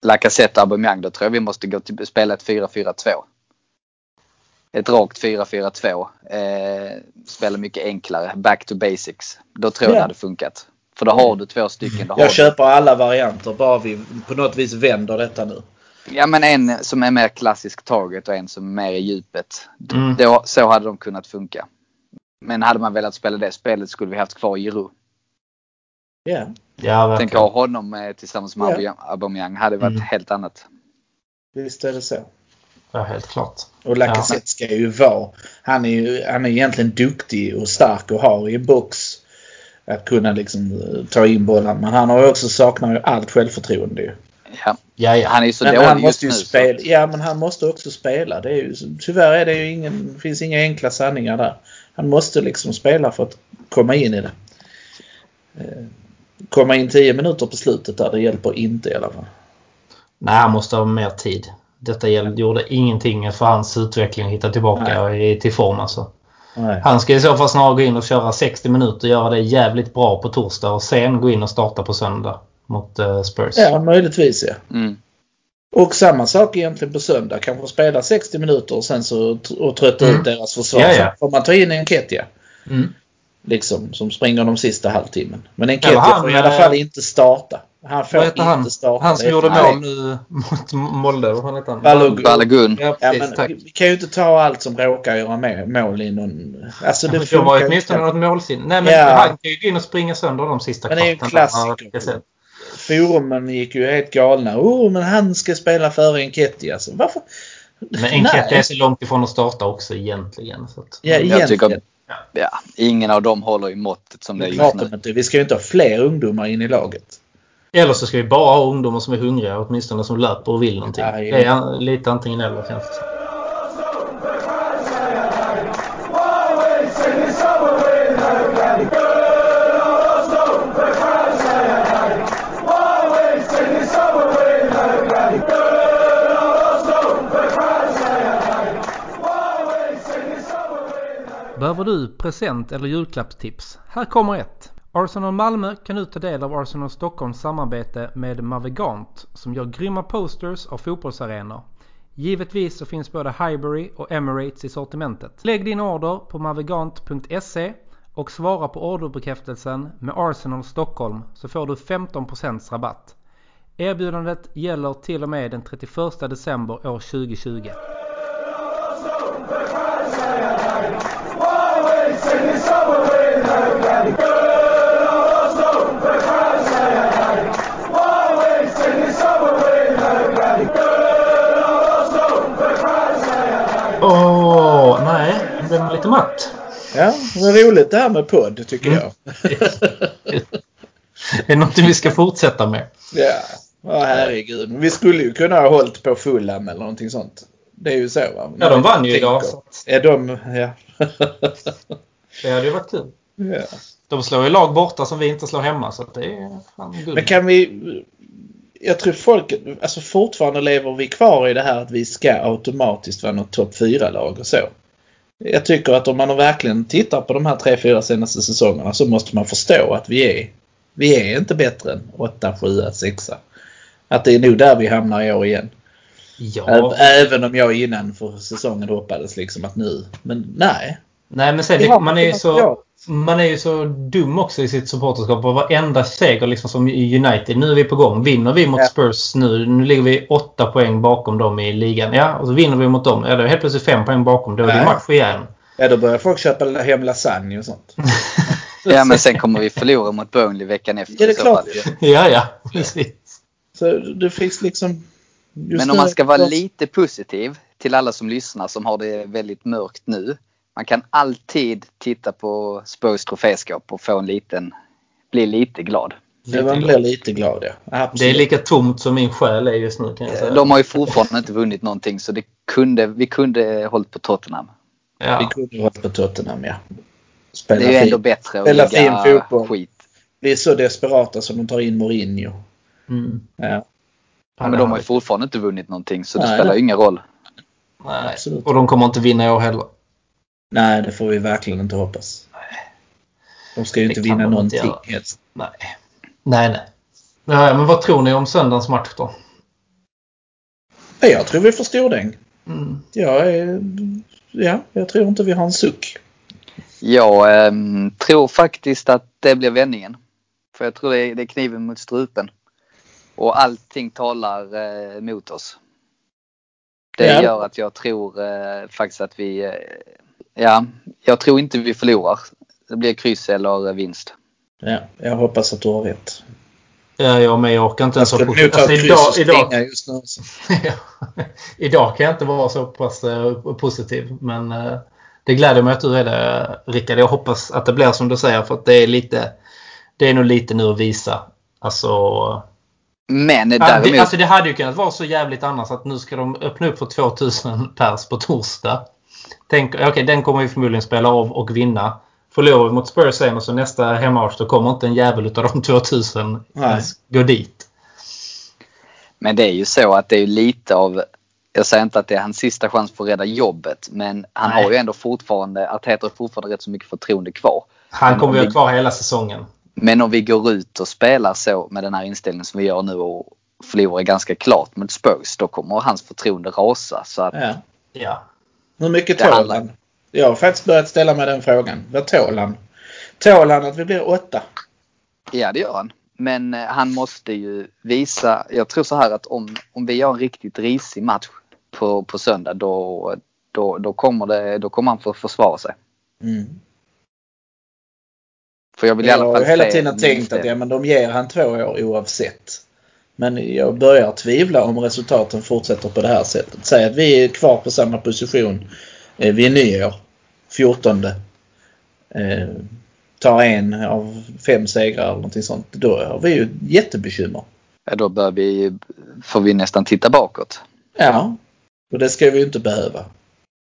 Lacazette och Aubameyang då tror jag vi måste gå till spela ett 4-4-2. Ett rakt 4-4-2. Eh, spela mycket enklare. Back to basics. Då tror jag Ja. det hade funkat. För då har du två stycken. Jag du, köper alla varianter bara vi på något vis vänder detta nu. ja men en som är mer klassisk target och en som är mer i djupet. Mm. Då, så hade de kunnat funka. Men hade man velat spela det spelet skulle vi haft kvar Giroud. Ja. Ja, Tänk ha honom eh, tillsammans med Ja. Aubameyang- hade varit Mm. helt annat. Visst är det så. Ja, helt klart. Och Lacazette ska ju vara. Han är ju han är egentligen duktig och stark och har i box att kunna liksom eh, ta in bollar. Men han har ju också saknar ju allt självförtroende ju. Ja. Ja, ja. Han är ju så Men dålig han just måste nu. ju så- spela. Ja, men han måste också spela. Det är ju, tyvärr är det ju ingen, finns inga enkla sanningar där. Han måste liksom spela för att komma in i det. Komma in 10 minuter på slutet där, det hjälper inte i alla fall. Nej, han måste ha mer tid. Detta gjorde ingenting för hans utveckling att hitta tillbaka i, till form alltså. Nej. Han ska i så fall snarare gå in och köra 60 minuter och göra det jävligt bra på torsdag och sen gå in och starta på söndag mot eh, Spurs. Ja, möjligtvis ja. Mm. Och samma sak egentligen på söndag. Kanske spela 60 minuter och sen så och trötta Mm. ut deras försvar. Ja, ja. Får man ta in en Ketja. Mm. Liksom, som springer de sista halvtimmen. Men en Eller Ketja han, får i alla eh, fall inte starta. Han får inte han? starta. Han som gjorde mål nu mot Molde. Vad fan heter han? Balogun. Balagun. Ja, Ja, men vi kan ju inte ta allt som råkar göra med, mål i någon... Alltså det Det var åtminstone något målsinne. Nej men Ja. han kan ju gå in och springa sönder de sista Men det är ju en kvarten. klassiker. Forumen gick ju helt galna. Oh, men han ska spela före Enketia. Alltså, varför? Men Enketia är så långt ifrån att starta också egentligen. Så att, Ja, Jag tycker- egentligen. Ja, ingen av dem håller i måttet som det är just nu. inte. Vi ska ju inte ha fler ungdomar in i laget. Eller så ska vi bara ha ungdomar som är hungriga, åtminstone som löper och vill någonting. Det är lite antingen eller känns det som. Behöver du present eller julklappstips? Här kommer ett. Arsenal Malmö kan nu ta del av Arsenal Stockholms samarbete med Mavigant som gör grymma posters av fotbollsarenor. Givetvis så finns både Highbury och Emirates i sortimentet. Lägg din order på mavigant.se och svara på orderbekräftelsen med Arsenal Stockholm så får du 15% rabatt. Erbjudandet gäller till och med den 31 december år 2020. Åh, nej. Nu blev lite matt. Ja, vad roligt det här med podd tycker Mm. jag. Det är någonting vi ska fortsätta med. Ja, ja herregud. Vi skulle ju kunna ha hållit på Fulham eller någonting sånt. Det är ju så va? Ja, de vann ju idag. Så Är de... Ja. det hade ju varit kul. Ja. De slår ju lag borta som vi inte slår hemma så det är fan guld. Men kan vi... Jag tror folk... Alltså fortfarande lever vi kvar i det här att vi ska automatiskt vara något topp 4-lag och så. Jag tycker att om man verkligen tittar på de här tre, fyra senaste säsongerna så måste man förstå att vi är... Vi är inte bättre än 8, 7, 6. Att det är nog där vi hamnar i år igen. Ja. Även om jag innan för säsongen hoppades liksom att nu... Men nej. Nej men sen, det, man, är ju så. Man är ju så dum också i sitt supporterskap. Och varenda seger liksom som United. Nu är vi på gång. Vinner vi mot Ja. Spurs nu. Nu ligger vi åtta poäng bakom dem i ligan. Ja, och så vinner vi mot dem. Ja, då är helt plötsligt fem poäng bakom. Då är det match igen. Ja, då börjar folk köpa hem lasagne och sånt. Ja, men sen kommer vi förlora mot Burnley veckan efter. Ja, det är klart. ja, ja. Precis. Så det finns liksom... just Men om man ska vara lite positiv till alla som lyssnar som har det väldigt mörkt nu. Man kan alltid titta på Spurs troféskåp och få en liten, bli lite glad. Ja, man blir lite glad ja. Absolut. Det är lika tomt som min själ är just nu kan jag säga. De har ju fortfarande inte vunnit någonting så det kunde, vi kunde hållit på Tottenham. Vi ja. kunde varit på Tottenham ja. Spela Det är ju ändå fin. bättre att Spela fin ligga fotboll. skit. Vi är så desperata som de tar in Mourinho. Mm. Ja, Ja, men de har ju fortfarande inte vunnit någonting så det Nej, spelar ju ingen roll. Nej. absolut. Och de kommer inte vinna i år heller. Nej, det får vi verkligen inte hoppas. De ska ju Det inte vinna inte någonting göra. helst. Nej. Nej, nej. Ja, men vad tror ni om söndagens match då? Nej, Jag tror vi får stordäng. Mm. Jag är... Ja, jag tror inte vi har en suck. Jag ehm, tror faktiskt att det blir vändningen. För jag tror det är, det är kniven mot strupen. Och allting talar eh, mot oss. Det Ja. gör att jag tror eh, faktiskt att vi... Ja, jag tror inte vi förlorar. Det blir kryss eller vinst. Ja, jag hoppas att du har rätt. Ja, jag med. Jag orkar inte ens vara ta alltså, idag, idag, just nu. idag kan jag inte vara så pass eh, positiv. Men eh, det gläder mig att du är det Rickard. Jag hoppas att det blir som du säger. För att det är lite... Det är nog lite nu att visa. Alltså... Men däremot, det, alltså det hade ju kunnat vara så jävligt annars att nu ska de öppna upp för 2000 pers på torsdag. Tänk, okej den kommer vi förmodligen spela av och vinna. Förlorar vi mot Spurs sen och så nästa hemmamatch då kommer inte en jävel utav de 2000 Nej. ens gå dit. men det är ju så att det är lite av jag säger inte att det är hans sista chans på att rädda jobbet men han Nej. har ju ändå fortfarande, Arteta har fortfarande rätt så mycket förtroende kvar. Han Men kommer om ju vi- vara kvar hela säsongen. Men om vi går ut och spelar så med den här inställningen som vi gör nu och förlorar ganska klart mot Spurs, då kommer hans förtroende rasa. Så att, Ja. Ja. Hur mycket tål handlar- han? Jag har faktiskt börjat ställa mig den frågan. Vad tål han? Tål han att vi blir åtta? Ja, det gör han. Men eh, han måste ju visa, jag tror så här att om, om vi gör en riktigt risig match på, på söndag då, då, då, kommer det, då kommer han få försvara sig. Mm. För jag vill i Jag alla har fall ju hela se tiden en tänkt att ja, men de ger han två år oavsett. Men jag börjar tvivla om resultaten fortsätter på det här sättet. Säg att vi är kvar på samma position eh, vid nyår, 14. Eh, tar en av fem segrar eller någonting sånt. Då har vi ju jättebekymmer. Ja, då bör vi, får vi nästan titta bakåt. Ja, och det ska vi ju inte behöva.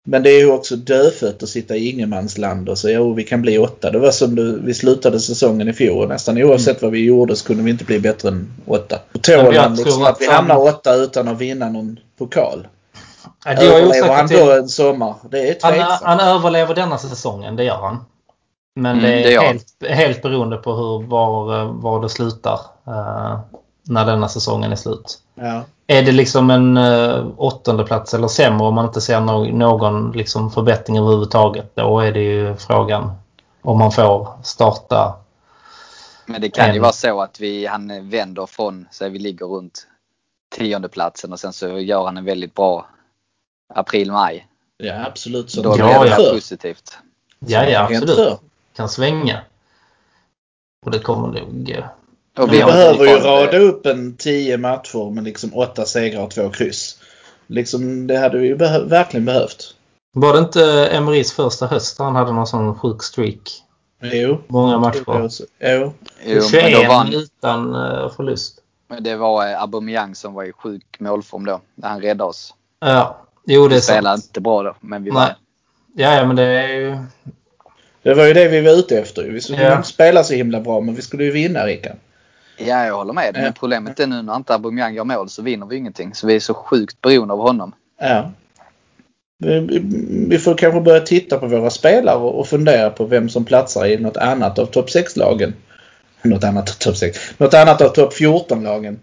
Men det är ju också dödfött att sitta i ingenmansland och säga jo vi kan bli åtta. Det var som det, vi slutade säsongen i fjol. Nästan oavsett vad vi gjorde så kunde vi inte bli bättre än åtta. Och Men tål jag han liksom tror att att vi han- hamnar åtta utan att vinna någon pokal? Ja, det Överlever han då en sommar? Det är Han, tveksamt. han överlever denna säsongen, det gör han. Men Mm, det det är han. helt, helt beroende på hur, var, var det slutar. eh, när denna säsongen är slut. Ja. Är det liksom en uh, åttonde plats eller sämre om man inte ser no någon liksom förbättring överhuvudtaget. Då är det ju frågan om man får starta. Men det kan ju En. vara så att vi, han vänder från, så vi ligger runt tionde platsen och sen så gör han en väldigt bra april-maj. ja, absolut. Så Då Ja, blir det ja. positivt. Ja, ja absolut. Kan svänga. Och det kommer nog... Och Vi har behöver ju rada upp en tio matcher med liksom åtta segrar och två kryss. Liksom, det hade vi ju behö- verkligen behövt. Var det inte Emerys första höst han hade någon sån sjuk streak? Jo. Många matcher. Jo, Jo. men då 21 var han, utan eh, förlust. men det var eh, Aubameyang som var i sjuk målform då. När han räddade oss. Ja, jo det är Vi spelade sant. inte bra då, men vi Nej. vann. Ja, ja, men det är ju... Det var ju det vi var ute efter. Vi skulle Ja. inte spela så himla bra men vi skulle ju vinna Rickard. Ja, jag håller med. Ja. Men problemet är nu när inte Aubameyang gör mål så vinner vi ingenting. Så vi är så sjukt beroende av honom. Ja. Vi, får kanske börja titta på våra spelare och fundera på vem som platsar i något annat av topp 6-lagen. Något annat av topp 6. Något annat av topp 14-lagen.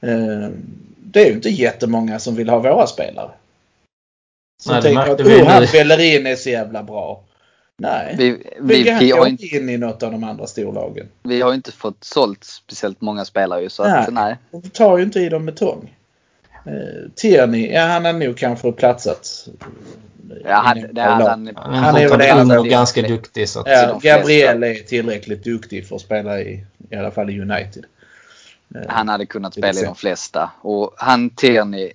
Eh, Det är ju inte jättemånga som vill ha våra spelare. Som Nej, tänker att oh, han nu." Bellerin är så jävla bra. Nej. Vi, vi, Vi, han vi, har inte, in i något av de andra storlagen. vi har inte fått sålt speciellt många spelare ju. Så att, nej. De tar ju inte i dem med tång. Eh, Tierney, ja han har nog kanske platsat. Ja, han, det lag. han, Han Han är väl och ganska duktig. Så att, Ja. Gabriel är tillräckligt duktig för att spela i, i alla fall i United. Eh, han hade kunnat spela i de flesta. Och han, Tierney,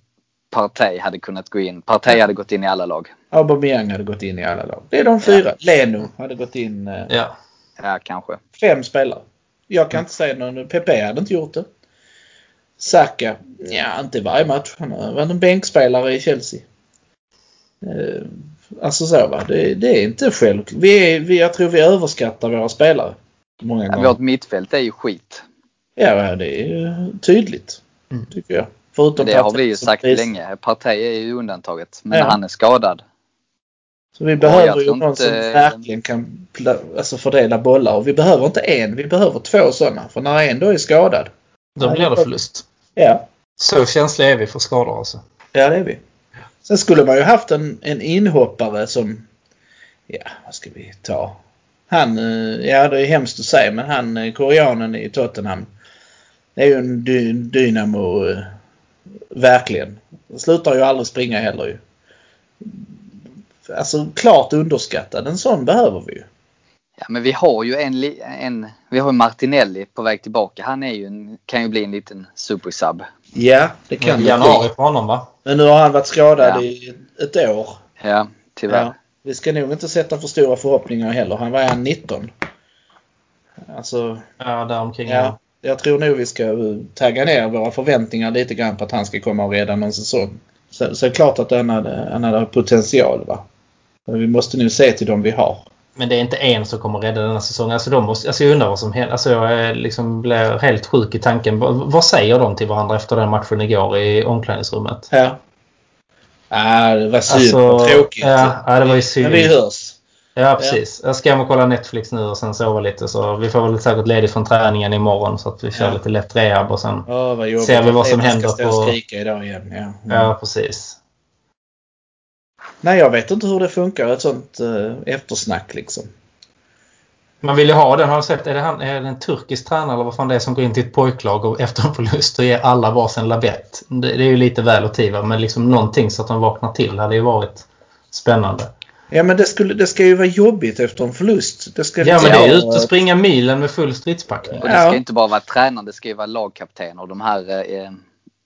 Partey hade kunnat gå in. Partey hade gått in i alla lag. Aubameyang hade gått in i alla lag. Det är de fyra. Leno hade gått in. Eh, ja. Ja, kanske. Fem spelare. Jag kan inte säga någon. Pepe hade inte gjort det. Saka, ja inte varje match. Han varit en bänkspelare i Chelsea. Eh, alltså så va. Det, det är inte självklart. Vi, är- vi, jag tror vi överskattar våra spelare. Många Ja, gånger. vårt mittfält är ju skit. Ja, det är ju tydligt. Mm. Tycker jag. Förutom Det har vi ju sagt länge. Partey är ju undantaget. Men Ja. han är skadad. Så vi behöver ju tror någon inte- som verkligen kan alltså fördela bollar. Och vi behöver inte en, vi behöver två sådana. För när en då är skadad. Då blir det förlust. Ja, Så känsliga är vi för skador alltså. ja det är vi. Sen skulle man ju haft en, en inhoppare som, ja vad ska vi ta? Han, eh, ja det är hemskt att säga men han eh, koreanen i Tottenham. Det är ju en dy, dynamo. eh, Verkligen. Slutar ju aldrig springa heller ju. Alltså klart underskattad. En sån behöver vi ju. Ja, men vi har ju en, en vi har ju Martinelli på väg tillbaka. Han är ju en, kan ju bli en liten supersub. Ja, det kan det januari på honom va? Men nu har han varit skadad Ja. i ett år. Ja, tyvärr. Ja. Vi ska nog inte sätta för stora förhoppningar heller. Han var han 19. Alltså, Ja, däromkring. ja. Jag tror nog vi ska eh, tagga ner våra förväntningar lite grann på att han ska komma och rädda någon säsong. Så, så är det klart att han hade, han hade potential va. Men vi måste nu se till de vi har. Men det är inte en som kommer rädda denna säsongen. Alltså, de måste, alltså jag undrar vad som händer. Alltså jag liksom blir helt sjuk i tanken. Vad, säger de till varandra efter den matchen igår i omklädningsrummet? Ja. Ah, det var synd. Alltså, tråkigt. ja, ja, det var ju synd. Men vi hörs. Ja, precis. Jag ska hem och kolla Netflix nu och sen sova lite. Så vi får väl säkert ledigt från träningen imorgon så att vi kör Ja. lite lätt rehab och sen... Jobbigt Ser vi vad som händer på- skrika idag igen. Ja. Ja, precis. Nej, jag vet inte hur det funkar. Ett sånt uh, eftersnack liksom. Man vill ju ha den. Har du sett? Är det, han, är det en turkisk tränare eller vad fan det är som går in till ett pojklag och efter en förlust och ger alla varsin labett? Det, det är ju lite väl att tiva, men liksom någonting så att de vaknar till hade ju varit spännande. Ja, men det, skulle, det ska ju vara jobbigt efter en förlust. Det ska Ja, men det är vara- ut och springa milen med full stridspackning. Och det Ja. ska inte bara vara tränare, det ska ju vara lagkapten och de här eh,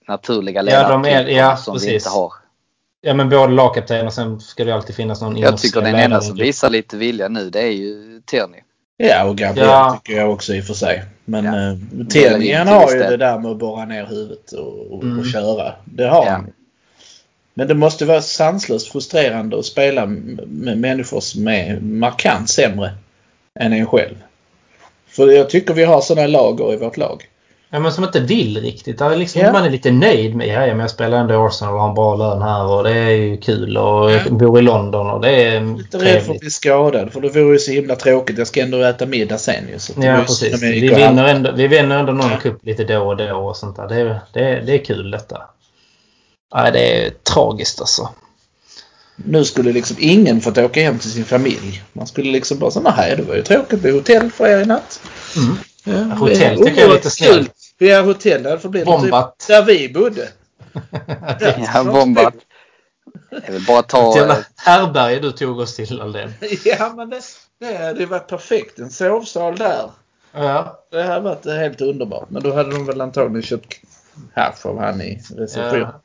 naturliga Ja, de är- ledartyperna ja, som precis. vi inte har. Ja, men både lagkapten och sen ska det alltid finnas någon Jag tycker den enda som visar lite vilja nu det är ju Tierney. Ja, och Gabriel Ja. tycker jag också i och för sig. Men Ja. Tenny han Till har ju det där med att borra ner huvudet och, och, Mm. och köra. Det har Ja. han. Men det måste vara sanslöst frustrerande att spela med människor som är markant sämre än en själv. För jag tycker vi har sådana lager i vårt lag. Ja, men som inte vill riktigt. Där är liksom, Ja. Man är lite nöjd med ja, ja, men jag spelar ändå i Arsenal och har en bra lön här och det är ju kul och jag Ja. bor i London och det är Lite rädd för att bli skadad för det vore ju så himla tråkigt. Jag ska ändå äta middag sen ju. Så Ja, precis. Vi vinner, ändå, vi vinner ändå någon Ja. cup lite då och då och sånt där. Det är, det är, det är kul detta. Nej, det är tragiskt alltså. Nu skulle liksom ingen fått åka hem till sin familj. Man skulle liksom bara säga nej det var ju tråkigt på hotell för er i natt. Mm. Ja, Hotell det- tycker jag är lite snällt. Kul. Ja, hotell det hade fått bli Bombat. Typ där vi bodde. Ja, bombat. Det är väl bara ta... Jävla härberge du tog oss till Aldén. Ja, men det, det hade varit perfekt. En sovsal där. Ja. Det hade varit helt underbart. Men då hade de väl antagligen köpt hasch av han i reception. ja.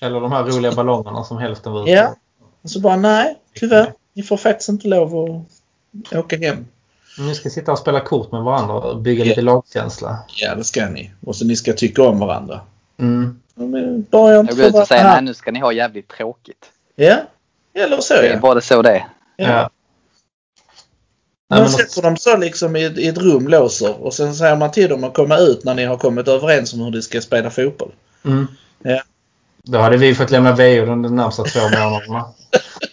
Eller de här roliga ballongerna som hälften var ute. Ja. Och så bara nej, tyvärr. Ni får faktiskt inte lov att åka hem. Ni ska sitta och spela kort med varandra och bygga lite lagkänsla. Ja, det ska ni. Och så ni ska tycka om varandra. Mm. Ja, men Bara jag inte Jag går ut och säger nej nu ska ni ha jävligt tråkigt. Ja, eller så Det är ja. bara så det är. Ja. ja. Man men sätter dem så liksom i, i ett rum, låser och sen säger man till dem att komma ut när ni har kommit överens om hur de ska spela fotboll. Mm. Ja. Då hade vi fått lämna VO de närmsta två månaderna.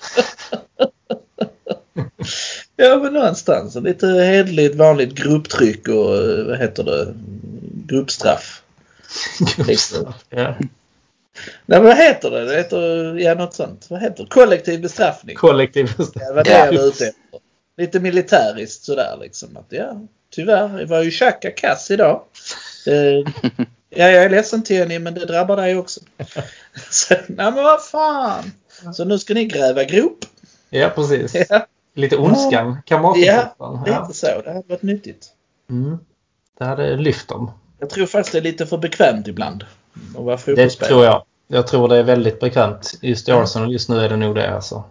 Ja, men någonstans. Lite hederligt vanligt grupptryck och eh, vad heter det? Gruppstraff. Liksom. ja. Nej, vad heter det? Det heter, ja något sånt. Vad heter det? Kollektiv bestraffning. Kollektiv Ja, vad det Ja. är jag ute efter. Lite militäriskt sådär liksom. Att, ja, tyvärr. Det var ju Xhaka kass idag. Eh, ja, jag är ledsen Tenny men det drabbar dig också. Så, nej men vad fan. Så nu ska ni gräva grop. Ja, precis. Ja, Lite ondskan. ja Kamratfotbollen. Ja. lite så. Det hade varit nyttigt. Mm. Det hade lyft dem. Jag tror faktiskt det är lite för bekvämt ibland. Att vara Det tror jag. Jag tror det är väldigt bekant. Just i Arsenal just nu är det nog det alltså.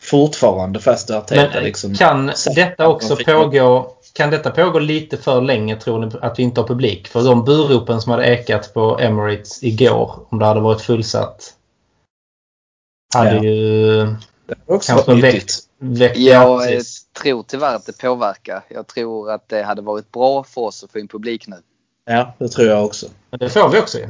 Fortfarande fast det Arteta liksom. kan detta också pågå kan detta pågå lite för länge tror ni att vi inte har publik? För de buropen som hade ekat på Emirates igår om det hade varit fullsatt hade Ja. ju också kanske väckt Jag eh, precis. tror tyvärr att det påverkar. Jag tror att det hade varit bra för oss att få in publik nu. Ja, det tror jag också. Men det får vi också ju.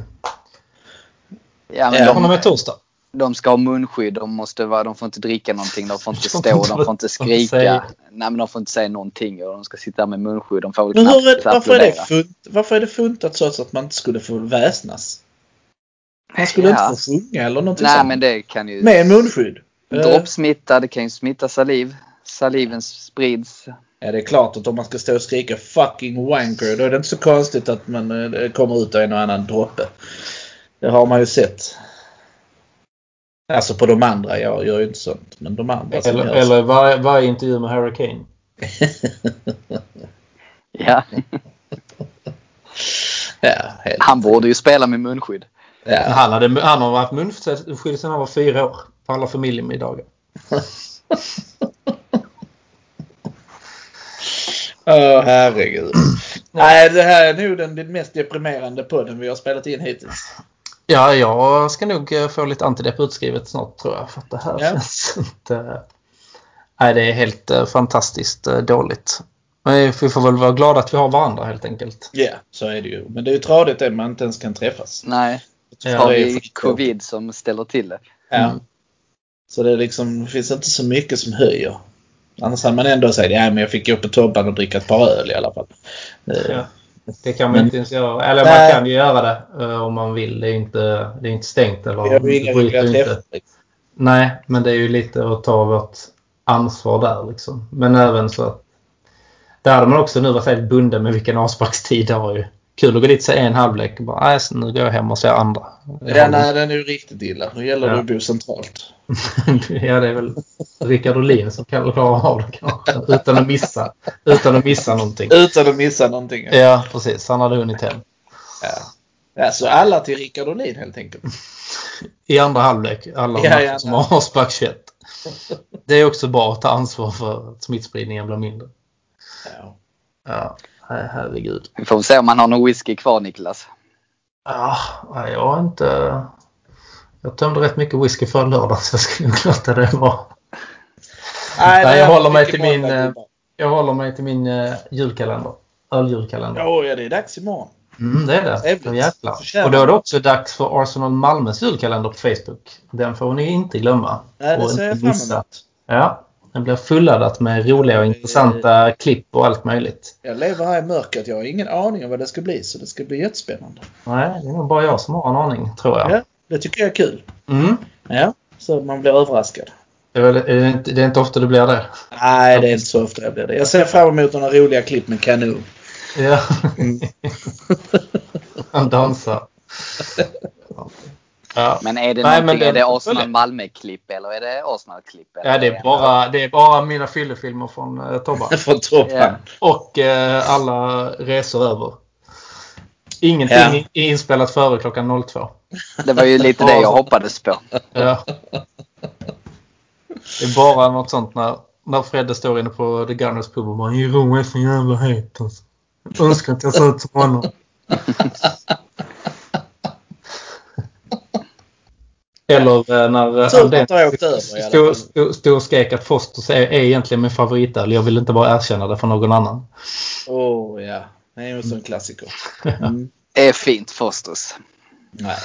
Ja, men Ja. De, med torsdag. de ska ha munskydd, de, måste vara, de får inte dricka någonting, de får inte stå, de får inte skrika. Nej men de får inte säga någonting och de ska sitta med munskydd. De får väl Men hur varför, är det funt, varför är det funtat så att man inte skulle få väsnas? Man skulle Ja. inte få sjunga eller någonting Nej sånt. men det kan ju... Med munskydd. Eh, Droppsmitta, det kan ju smitta saliv. Saliven sprids. Ja, det är klart att om man ska stå och skrika fucking wanker då är det inte så konstigt att man eh, det kommer ut en och annan droppe. Det har man ju sett. Alltså på de andra. Jag gör ju inte sånt. Men de andra Eller, eller varje, varje intervju med Harry Kane. Ja. Ja, helt. Han borde ju spela med munskydd. Ja. Han, hade, han har haft munskydd sedan han var fyra år. På alla familjemiddagar. Åh herregud. Nej, det här är nog den, den mest deprimerande podden vi har spelat in hittills. Ja, jag ska nog eh, få lite antidepp utskrivet snart tror jag. För att det här Ja. känns inte... Nej, det är helt eh, fantastiskt eh, dåligt. Men vi får väl vara glada att vi har varandra helt enkelt. Ja, så är det ju. Men det är ju tradigt det man inte ens kan träffas. Nej. Har det är vi covid som ställer till det. Ja. Mm. Så det liksom, det finns inte så mycket som höjer. Annars hade man ändå sagt ja men jag fick gå på Tobban och dricka ett par öl i alla fall. Ja. Det kan man Men- inte ens göra. Eller Nej. man kan ju göra det eh, om man vill. Det är inte, det är inte stängt. Eller, Vi har ju inga det bryter roliga inte. träffar. Nej, men det är ju lite att ta vårt ansvar där liksom. Men även så att där hade man också nu varit helt bunden med vilken avsparkstid det har ju. Kul att gå dit och se en halvlek och bara nej, nu går jag hem och ser andra. Ja, nej, den är ju riktigt illa. Nu gäller det Ja. att bo centralt. ja, det är väl Rickard Olin som kan klara av det kanske. Utan att missa, utan att missa någonting. Utan att missa någonting. Ja. Ja, precis. Han hade hunnit hem. Ja, så alla till Rickard Olin helt enkelt. I andra halvlek. Alla Ja, gärna. som har 21. Det är också bra att ta ansvar för att smittspridningen blir mindre. Ja. Ja, herregud. Vi får se om man har någon whisky kvar Niklas. Ja, nej, jag har inte... Jag tömde rätt mycket whisky för lördag så jag skulle nog låta det vara. Nej, det jag är håller mig till min, eh. Jag håller mig till min julkalender. Öljulkalender. Ja, ja, det är dags imorgon. Mm, det är det. Då jäklar. Och då är det också dags för Arsenal Malmös julkalender på Facebook. Den får ni inte glömma. Nej, det Och ser jag inte fram emot. Ja, den blir fulladdat med roliga och intressanta klipp och allt möjligt. Jag lever här i mörkret. Jag har ingen aning om vad det ska bli, så det ska bli jättespännande. Nej, det är nog bara jag som har en aning, tror jag. Ja, det tycker jag är kul. Mm. Ja, så man blir överraskad. Det, är väl, är det, inte, det är inte ofta det blir det. Nej, det är inte så ofta jag blir det. Jag ser fram emot några roliga klipp med kanon. Ja. Mm. Han dansar. Ja. Men är det Nej, men det- är det Arsenal-Malmö-klipp eller är det Arsenal-klipp? eller ja, det är bara, det är bara mina fyllefilmer från uh, Tobba. Från toppen. Ja. Och eh, alla resor över. Ingenting Ja. är inspelat före klockan 02. Det var ju lite det jag hoppades på. Ja. Det är bara något sånt när, när Fredde står inne på The Gunners pub och bara Jiro är så jävla het alltså. Jag önskar att jag såg ut som honom. Eller eh, när eh, Tur att Aldén jag har åkt i alla stod, fall. stod, stod och skrek att Fosters är, är egentligen min favoritöl. Jag vill inte bara erkänna det för någon annan. Åh, oh, ja. Det är ju en klassiker. Mm. är fint Fosters. Nej.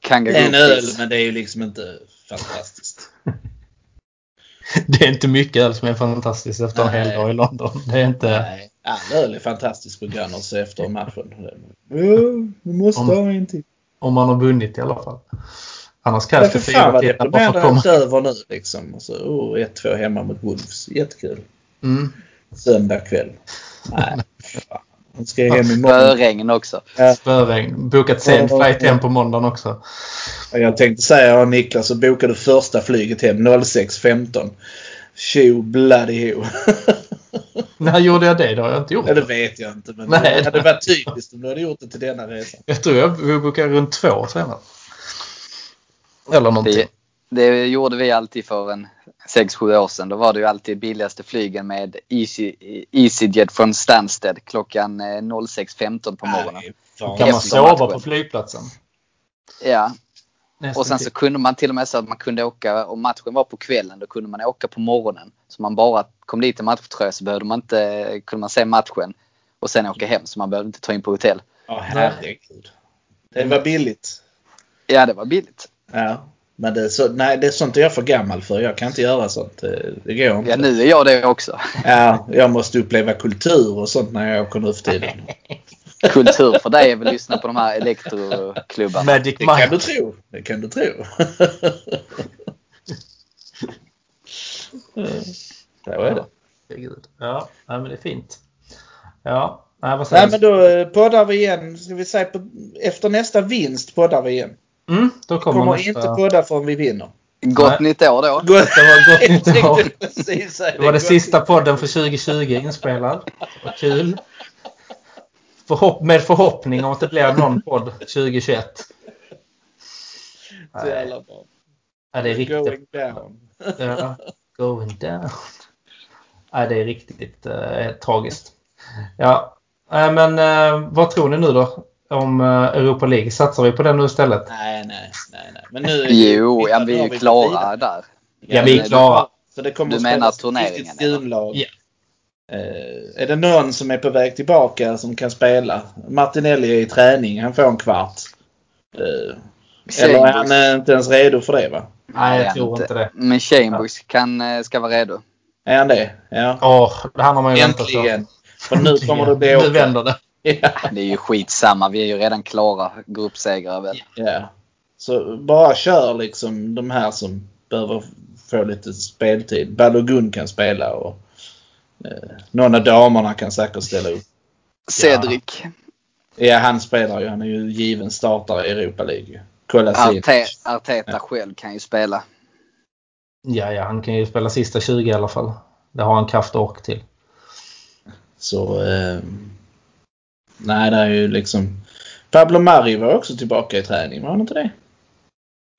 Kanga Det är en öl, men det är ju liksom inte fantastiskt. Det är inte mycket öl som är fantastiskt efter en Nej. hel dag i London. Det är inte... Nej. All öl är fantastisk på Gunners efter matchen. Ja, du måste Om- ha en till. Om man har vunnit i alla fall. Annars Ja, krävs för det fyra att det är över nu liksom. Och så, oh, 1-2 hemma mot Wolves. Jättekul. Mm. Söndag kväll. Nej, fan. Nu ska jag hem imorgon. Spöregn också. Spöregn. Bokat sen flight hem på måndagen också. Jag tänkte säga, ja, Niklas, så bokade du första flyget hem 06.15. Tjo bloody ho. När gjorde jag det? Det har jag inte gjort. Ja, det vet jag inte. Men Nej. det hade varit typiskt om du hade gjort det till denna resan. Jag tror jag bokade runt två senare. Eller någonting. Det, det gjorde vi alltid för en 6-7 år sedan. Då var det ju alltid billigaste flygen med Easy, EasyJet från Stansted klockan eh, 06.15 på morgonen. Nej, kan man sova matchen. på flygplatsen? Ja, Nästan och sen så kunde man till och med så att man kunde åka, om matchen var på kvällen, då kunde man åka på morgonen. Så man bara kom dit i matchtröja så behövde man inte, kunde man se matchen och sen åka hem så man behövde inte ta in på hotell. Ja, herregud. Det var billigt. Ja, det var billigt. Ja. Men det är, så, nej, det är sånt jag är för gammal för. Jag kan inte göra sånt. Det, det går inte. Ja, nu är jag det också. Ja, jag måste uppleva kultur och sånt när jag åker nu för tiden. Kultur för dig är väl att lyssna på de här elektroklubbarna. Magic Det kan du Mike. tro. Det kan du tro. Så är det. Herregud. Ja, nej, men det är fint. Ja, nej, vad Nej säger men då eh, poddar vi igen. Ska vi säga på, efter nästa vinst poddar vi igen. mm, Då kommer, Kommer nästa... inte podda förrän vi vinner. Gott Nej. nytt år då. Gott. Det var gott nytt år. Det var det Gott sista podden för 2020 inspelad. Vad kul. Förhopp med förhoppning om att det blir någon podd 2021. Så jävla bra. Ja, det är riktigt. Going down. Ja, going down. Ja, det är riktigt eh, tragiskt. Ja, eh, men eh, vad tror ni nu då om eh, Europa League? Satsar vi på det nu istället? Nej, nej, nej, nej. Men nu Jo, ja, vi är gått klara där. Ja, vi är klara. Så det kommer Du att menar turneringen, skunlag. Ja. Eh, är det någon som är på väg tillbaka som kan spela? Martinelli är i träning. Han får en kvart. Eh, eller är han inte ens redo för det va? Nej, jag tror inte det. Men Chambers kan, ska vara redo. Är han det? Ja. Åh, det här har man ju väntat på. Äntligen! För nu kommer det bli Nu vänder det. Ja. Det är ju skitsamma. Vi är ju redan klara gruppsegrare väl. ja. Så bara kör liksom de här som behöver få lite speltid. Balogun kan spela och eh, någon av damerna kan säkert ställa upp. Cedric. Ja, han spelar ju. Han är ju given startare i Europa League. Kolasinac. Arte, Arteta själv kan ju spela. Ja, ja, han kan ju spela sista 20 i alla fall. Det har han kraft och ork till. Så... Eh, nej, det är ju liksom... Pablo Mari var också tillbaka i träning, var han inte det?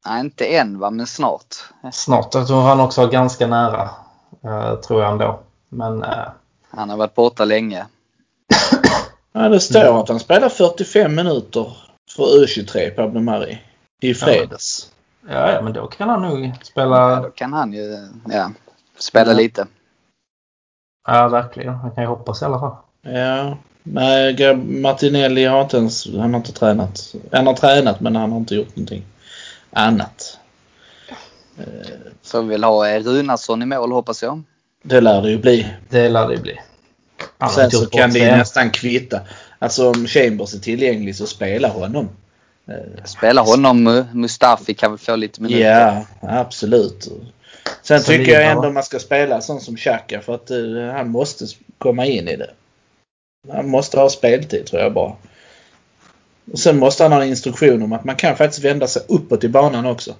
Nej, inte än va, men snart. Snart. Jag tror han också var ganska nära. eh, tror jag ändå. Men eh, Han har varit borta länge. Ja, det står att han spelar 45 minuter för U23, Pablo Mari. I fredags. Ja, ja, men då kan han nog Ja, spela. då kan han ju ja, spela Ja. lite. Ja, verkligen. Han kan ju hoppas i alla fall. Ja. Nej, Martinelli har inte ens... Han har inte tränat. Han har tränat men han har inte gjort någonting annat. Så vi vill ha eh, Runarsson i mål hoppas jag. Det lär det ju bli. Det lär det bli. Han har Sen så kan det ju nästan kvitta. Alltså om Chambers är tillgänglig så spela honom. Eh, Spela honom. Mustafi kan väl få lite minuter. Ja, absolut. Sen Saliba, tycker jag ändå man ska spela sån som Xhaka för att eh, han måste komma in i det. Han måste ha speltid tror jag bara. Och sen måste han ha en instruktion om att man kan faktiskt vända sig uppåt i banan också.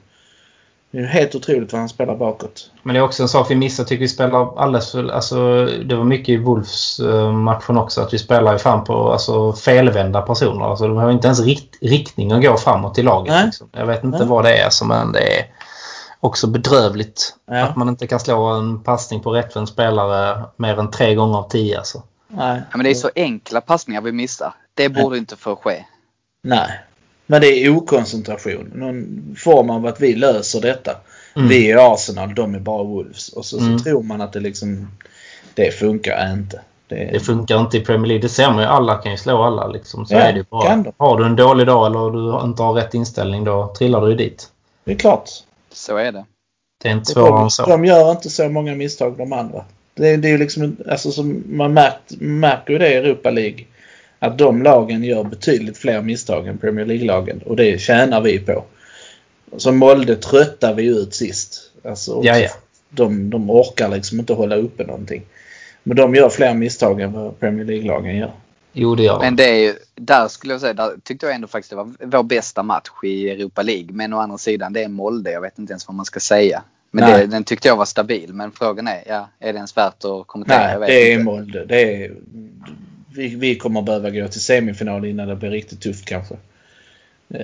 Det är helt otroligt vad han spelar bakåt. Men det är också en sak vi missar. tycker vi spelar alldeles för... Alltså, det var mycket i Wolves-matchen också. Att vi spelar ju fan på alltså, felvända personer. Alltså, de har inte ens rikt, riktning att gå framåt i laget. Nej. Liksom. Jag vet inte Nej. vad det är som men det är också bedrövligt. Ja. Att man inte kan slå en passning på rättvänd spelare mer än tre gånger av tio. Alltså. Nej. Ja, men det är så enkla passningar vi missar. Det borde inte få ske. Nej. Men det är okoncentration. Någon form av att vi löser detta. Mm. Vi är Arsenal, de är bara Wolves. Och så, Mm. så tror man att det liksom... Det funkar inte. Det, Det funkar inte i Premier League. Det ser man ju. Alla kan ju slå alla. Liksom. Så Ja, är det bara. kan de. Har du en dålig dag eller du inte har rätt inställning då trillar du ju dit. det är klart. Så är det. Det är inte svårare De, än så. de gör inte så många misstag de andra. Det, är- det är ju liksom, alltså som man märkt, märker ju det i Europa League. Att de lagen gör betydligt fler misstag än Premier League-lagen. Och det tjänar vi på. Så Molde tröttar vi ut sist. Alltså, Ja, ja. De, de orkar liksom inte hålla uppe någonting. Men de gör fler misstag än vad Premier League-lagen gör. Jo, det gör. Men det är ju, där skulle jag säga, där tyckte jag ändå faktiskt det var vår bästa match i Europa League. Men å andra sidan, det är Molde. Jag vet inte ens vad man ska säga. Men det, den tyckte jag var stabil. Men frågan är, ja, är det ens värt att kommentera? Nej, jag vet det är inte. Molde. Det är, vi, vi kommer behöva gå till semifinal innan det blir riktigt tufft kanske. Eh,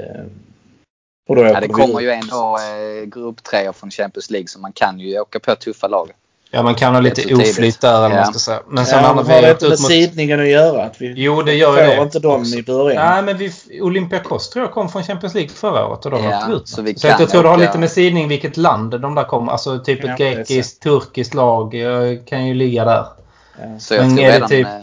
och då Ja, det vi kommer ut. ju ändå eh, grupptreor från Champions League så man kan ju åka på tuffa lag. Ja, man kan ha lite oflyt där eller Ja. man ska säga. Men sen Ja, har men vi har det inte med mot... sidningen att göra? Att vi Jo, det gör får det. inte dem också. i början? Nej, men vi, Olympiakos tror jag kom från Champions League förra året och de Ja, åkte ut. så vi så jag tror det har lite med sidning vilket land de där kommer. Alltså typ Ja, ett är grekiskt, turkiskt lag eh, kan ju ligga där. Ja. Så jag Men tror är det redan... typ- eh,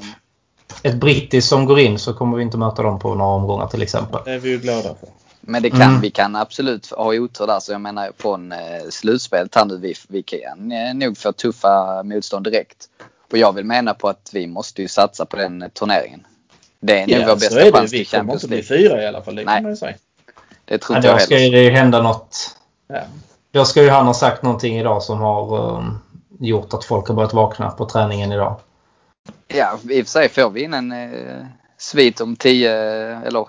Ett brittiskt som går in så kommer vi inte möta dem på några omgångar till exempel. Det är vi ju glada för. Men det kan, Mm. vi kan absolut ha otur där. Så jag menar från eh, slutspelet här nu, vi, vi kan eh, nog få tuffa motstånd direkt. Och jag vill mena på att vi måste ju satsa på den eh, turneringen. Det är nog vår bästa är det. chans Vi till kommer Champions inte bli League. fyra i alla fall. Det Nej. kan man ju säga. Det tror inte jag då ska ju heller. det ju hända något. Ja. Då ska ju han ha sagt någonting idag som har um, gjort att folk har börjat vakna på träningen idag. Ja, i och för sig får vi in en eh, svit om 10 eller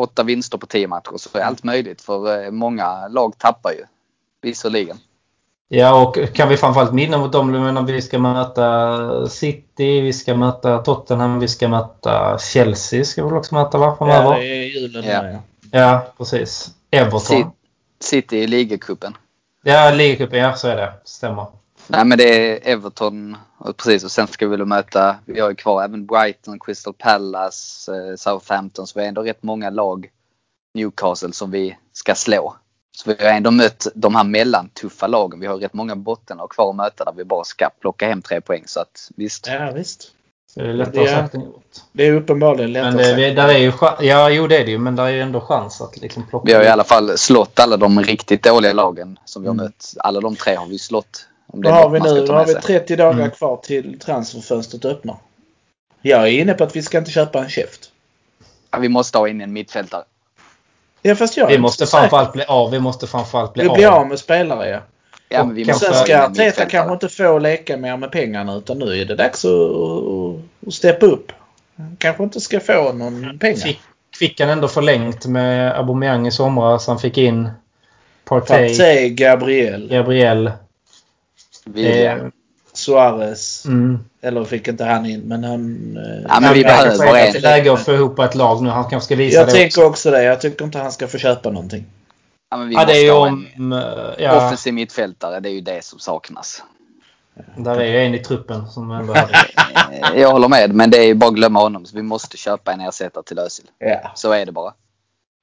8 vinster på 10 matcher så är allt möjligt. För eh, många lag tappar ju. Visserligen. Ja, och kan vi framförallt minna mot dem, jag menar, vi ska möta City, vi ska möta Tottenham, vi ska möta Chelsea ska vi väl också möta va? Ja, Framöver. det är julen Ja. där ja. Ja, precis. Everton. City, City i ligacupen. Ja, ligacupen, ja så är det. Stämmer. Nej men det är Everton och precis och sen ska vi väl möta, vi har ju kvar även Brighton, Crystal Palace, eh, Southampton så vi har ändå rätt många lag, Newcastle som vi ska slå. Så vi har ändå mött de här mellantuffa lagen. Vi har rätt många bottenlag kvar att möta där vi bara ska plocka hem tre poäng så att visst. Ja, visst. Så det är lättare sagt än gjort. Det är uppenbarligen lättare Men det, sagt. vi- där är ju Ja, jo det är det ju. Men där är ju ändå chans att liksom plocka Vi har i alla fall slått alla de riktigt dåliga lagen som vi har Mm. mött. Alla de tre har vi slått Om det har vi nu? har vi sig. 30 dagar Mm. kvar till transferfönstret öppnar. Jag är inne på att vi ska inte köpa en käft. Ja, vi måste ha in en mittfältare. Ja fast jag är Vi måste framförallt bli av. Vi måste framförallt bli Vi av. blir av med spelare ja. Ja, men vi kanske- måste Sen ska Arteta kanske inte få leka mer med pengarna utan nu är det dags att, att, steppa upp. Kanske inte ska få någon pengar. Fick, fick han ändå förlängt med Aubameyang i somras. Han fick in Partey, Partey, Gabriel, Gabriel. Eh, Suarez. mm. Eller fick inte han in men han... eh, Ja, men vi Han behöver en. till läge att få ihop ett lag nu. Han kanske ska visa Jag det tänker också. också det. Jag tycker inte han ska få köpa någonting. Ja, men vi Ja, det är måste ju ha om... en eh, Ja, offensiv mittfältare. Det är ju det som saknas. där är ju en i truppen som ändå hade... Jag håller med, men det är ju bara att glömma honom. Så vi måste köpa en ersättare till Özil. Ja. Så är det bara.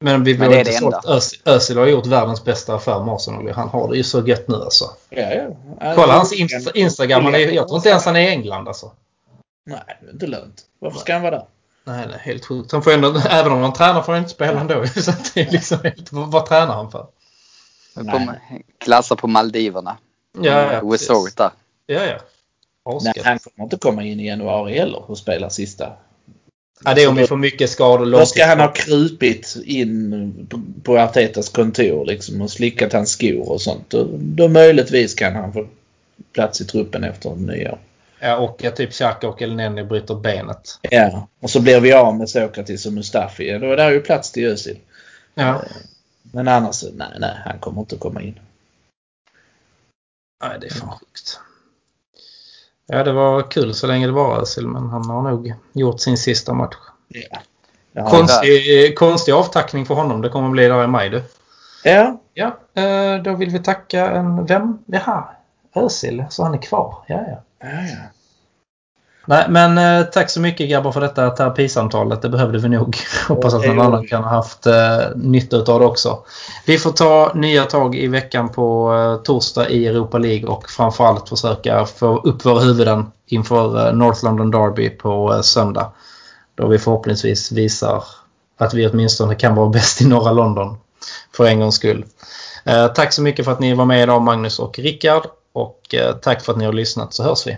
Men vi är inte sålt. Özil. Özil har gjort världens bästa affär med Arsenal. Han har det ju så gött nu alltså. Ja, ja. Kolla hans insta Instagram. Han är, jag tror inte ens han är i England alltså. Nej, det är inte lönt. Varför ska han vara där? Nej, nej, helt sjukt. Han får ändå, även om han tränar får han inte spela ändå. Så det är liksom helt, vad, vad tränar han för? På, klassa på Maldiverna. Ja, ja, precis. Resort där. Ja, ja. Nej, han kommer inte komma in i januari heller och spela sista. Ja, det är om vi får mycket skador. Då ska han ha krupit in på- Artetas kontor liksom och slickat hans skor och sånt. Då, då möjligtvis kan han få plats i truppen efter nyår. Ja, och att typ Xhaka och Elneny bryter benet. Ja, och så blir vi av med Sokratis och Mustafi. Ja, Då är det ju plats till Özil. Ja. Men annars, nej, nej, han kommer inte komma in. Nej, det är fan sjukt. Ja, det var kul så länge det var Özil, men han har nog gjort sin sista match. Ja. Ja, Konstig, konstig avtackning för honom. Det kommer bli där i maj du. ja, Ja, eh, då vill vi tacka en... Vem? Jaha, Özil. Så han är kvar. Ja, ja. ja, ja. Nej, men eh, tack så mycket grabbar för detta terapisamtalet. Det behövde vi nog. Hoppas att någon annan kan ha haft eh, nytta av det också. Vi får ta nya tag i veckan på eh, torsdag i Europa League och framförallt försöka få upp våra huvuden inför eh, North London Derby på eh, söndag. Då vi förhoppningsvis visar att vi åtminstone kan vara bäst i norra London. För en gångs skull. Eh, tack så mycket för att ni var med idag Magnus och Rickard. Och eh, tack för att ni har lyssnat så hörs vi.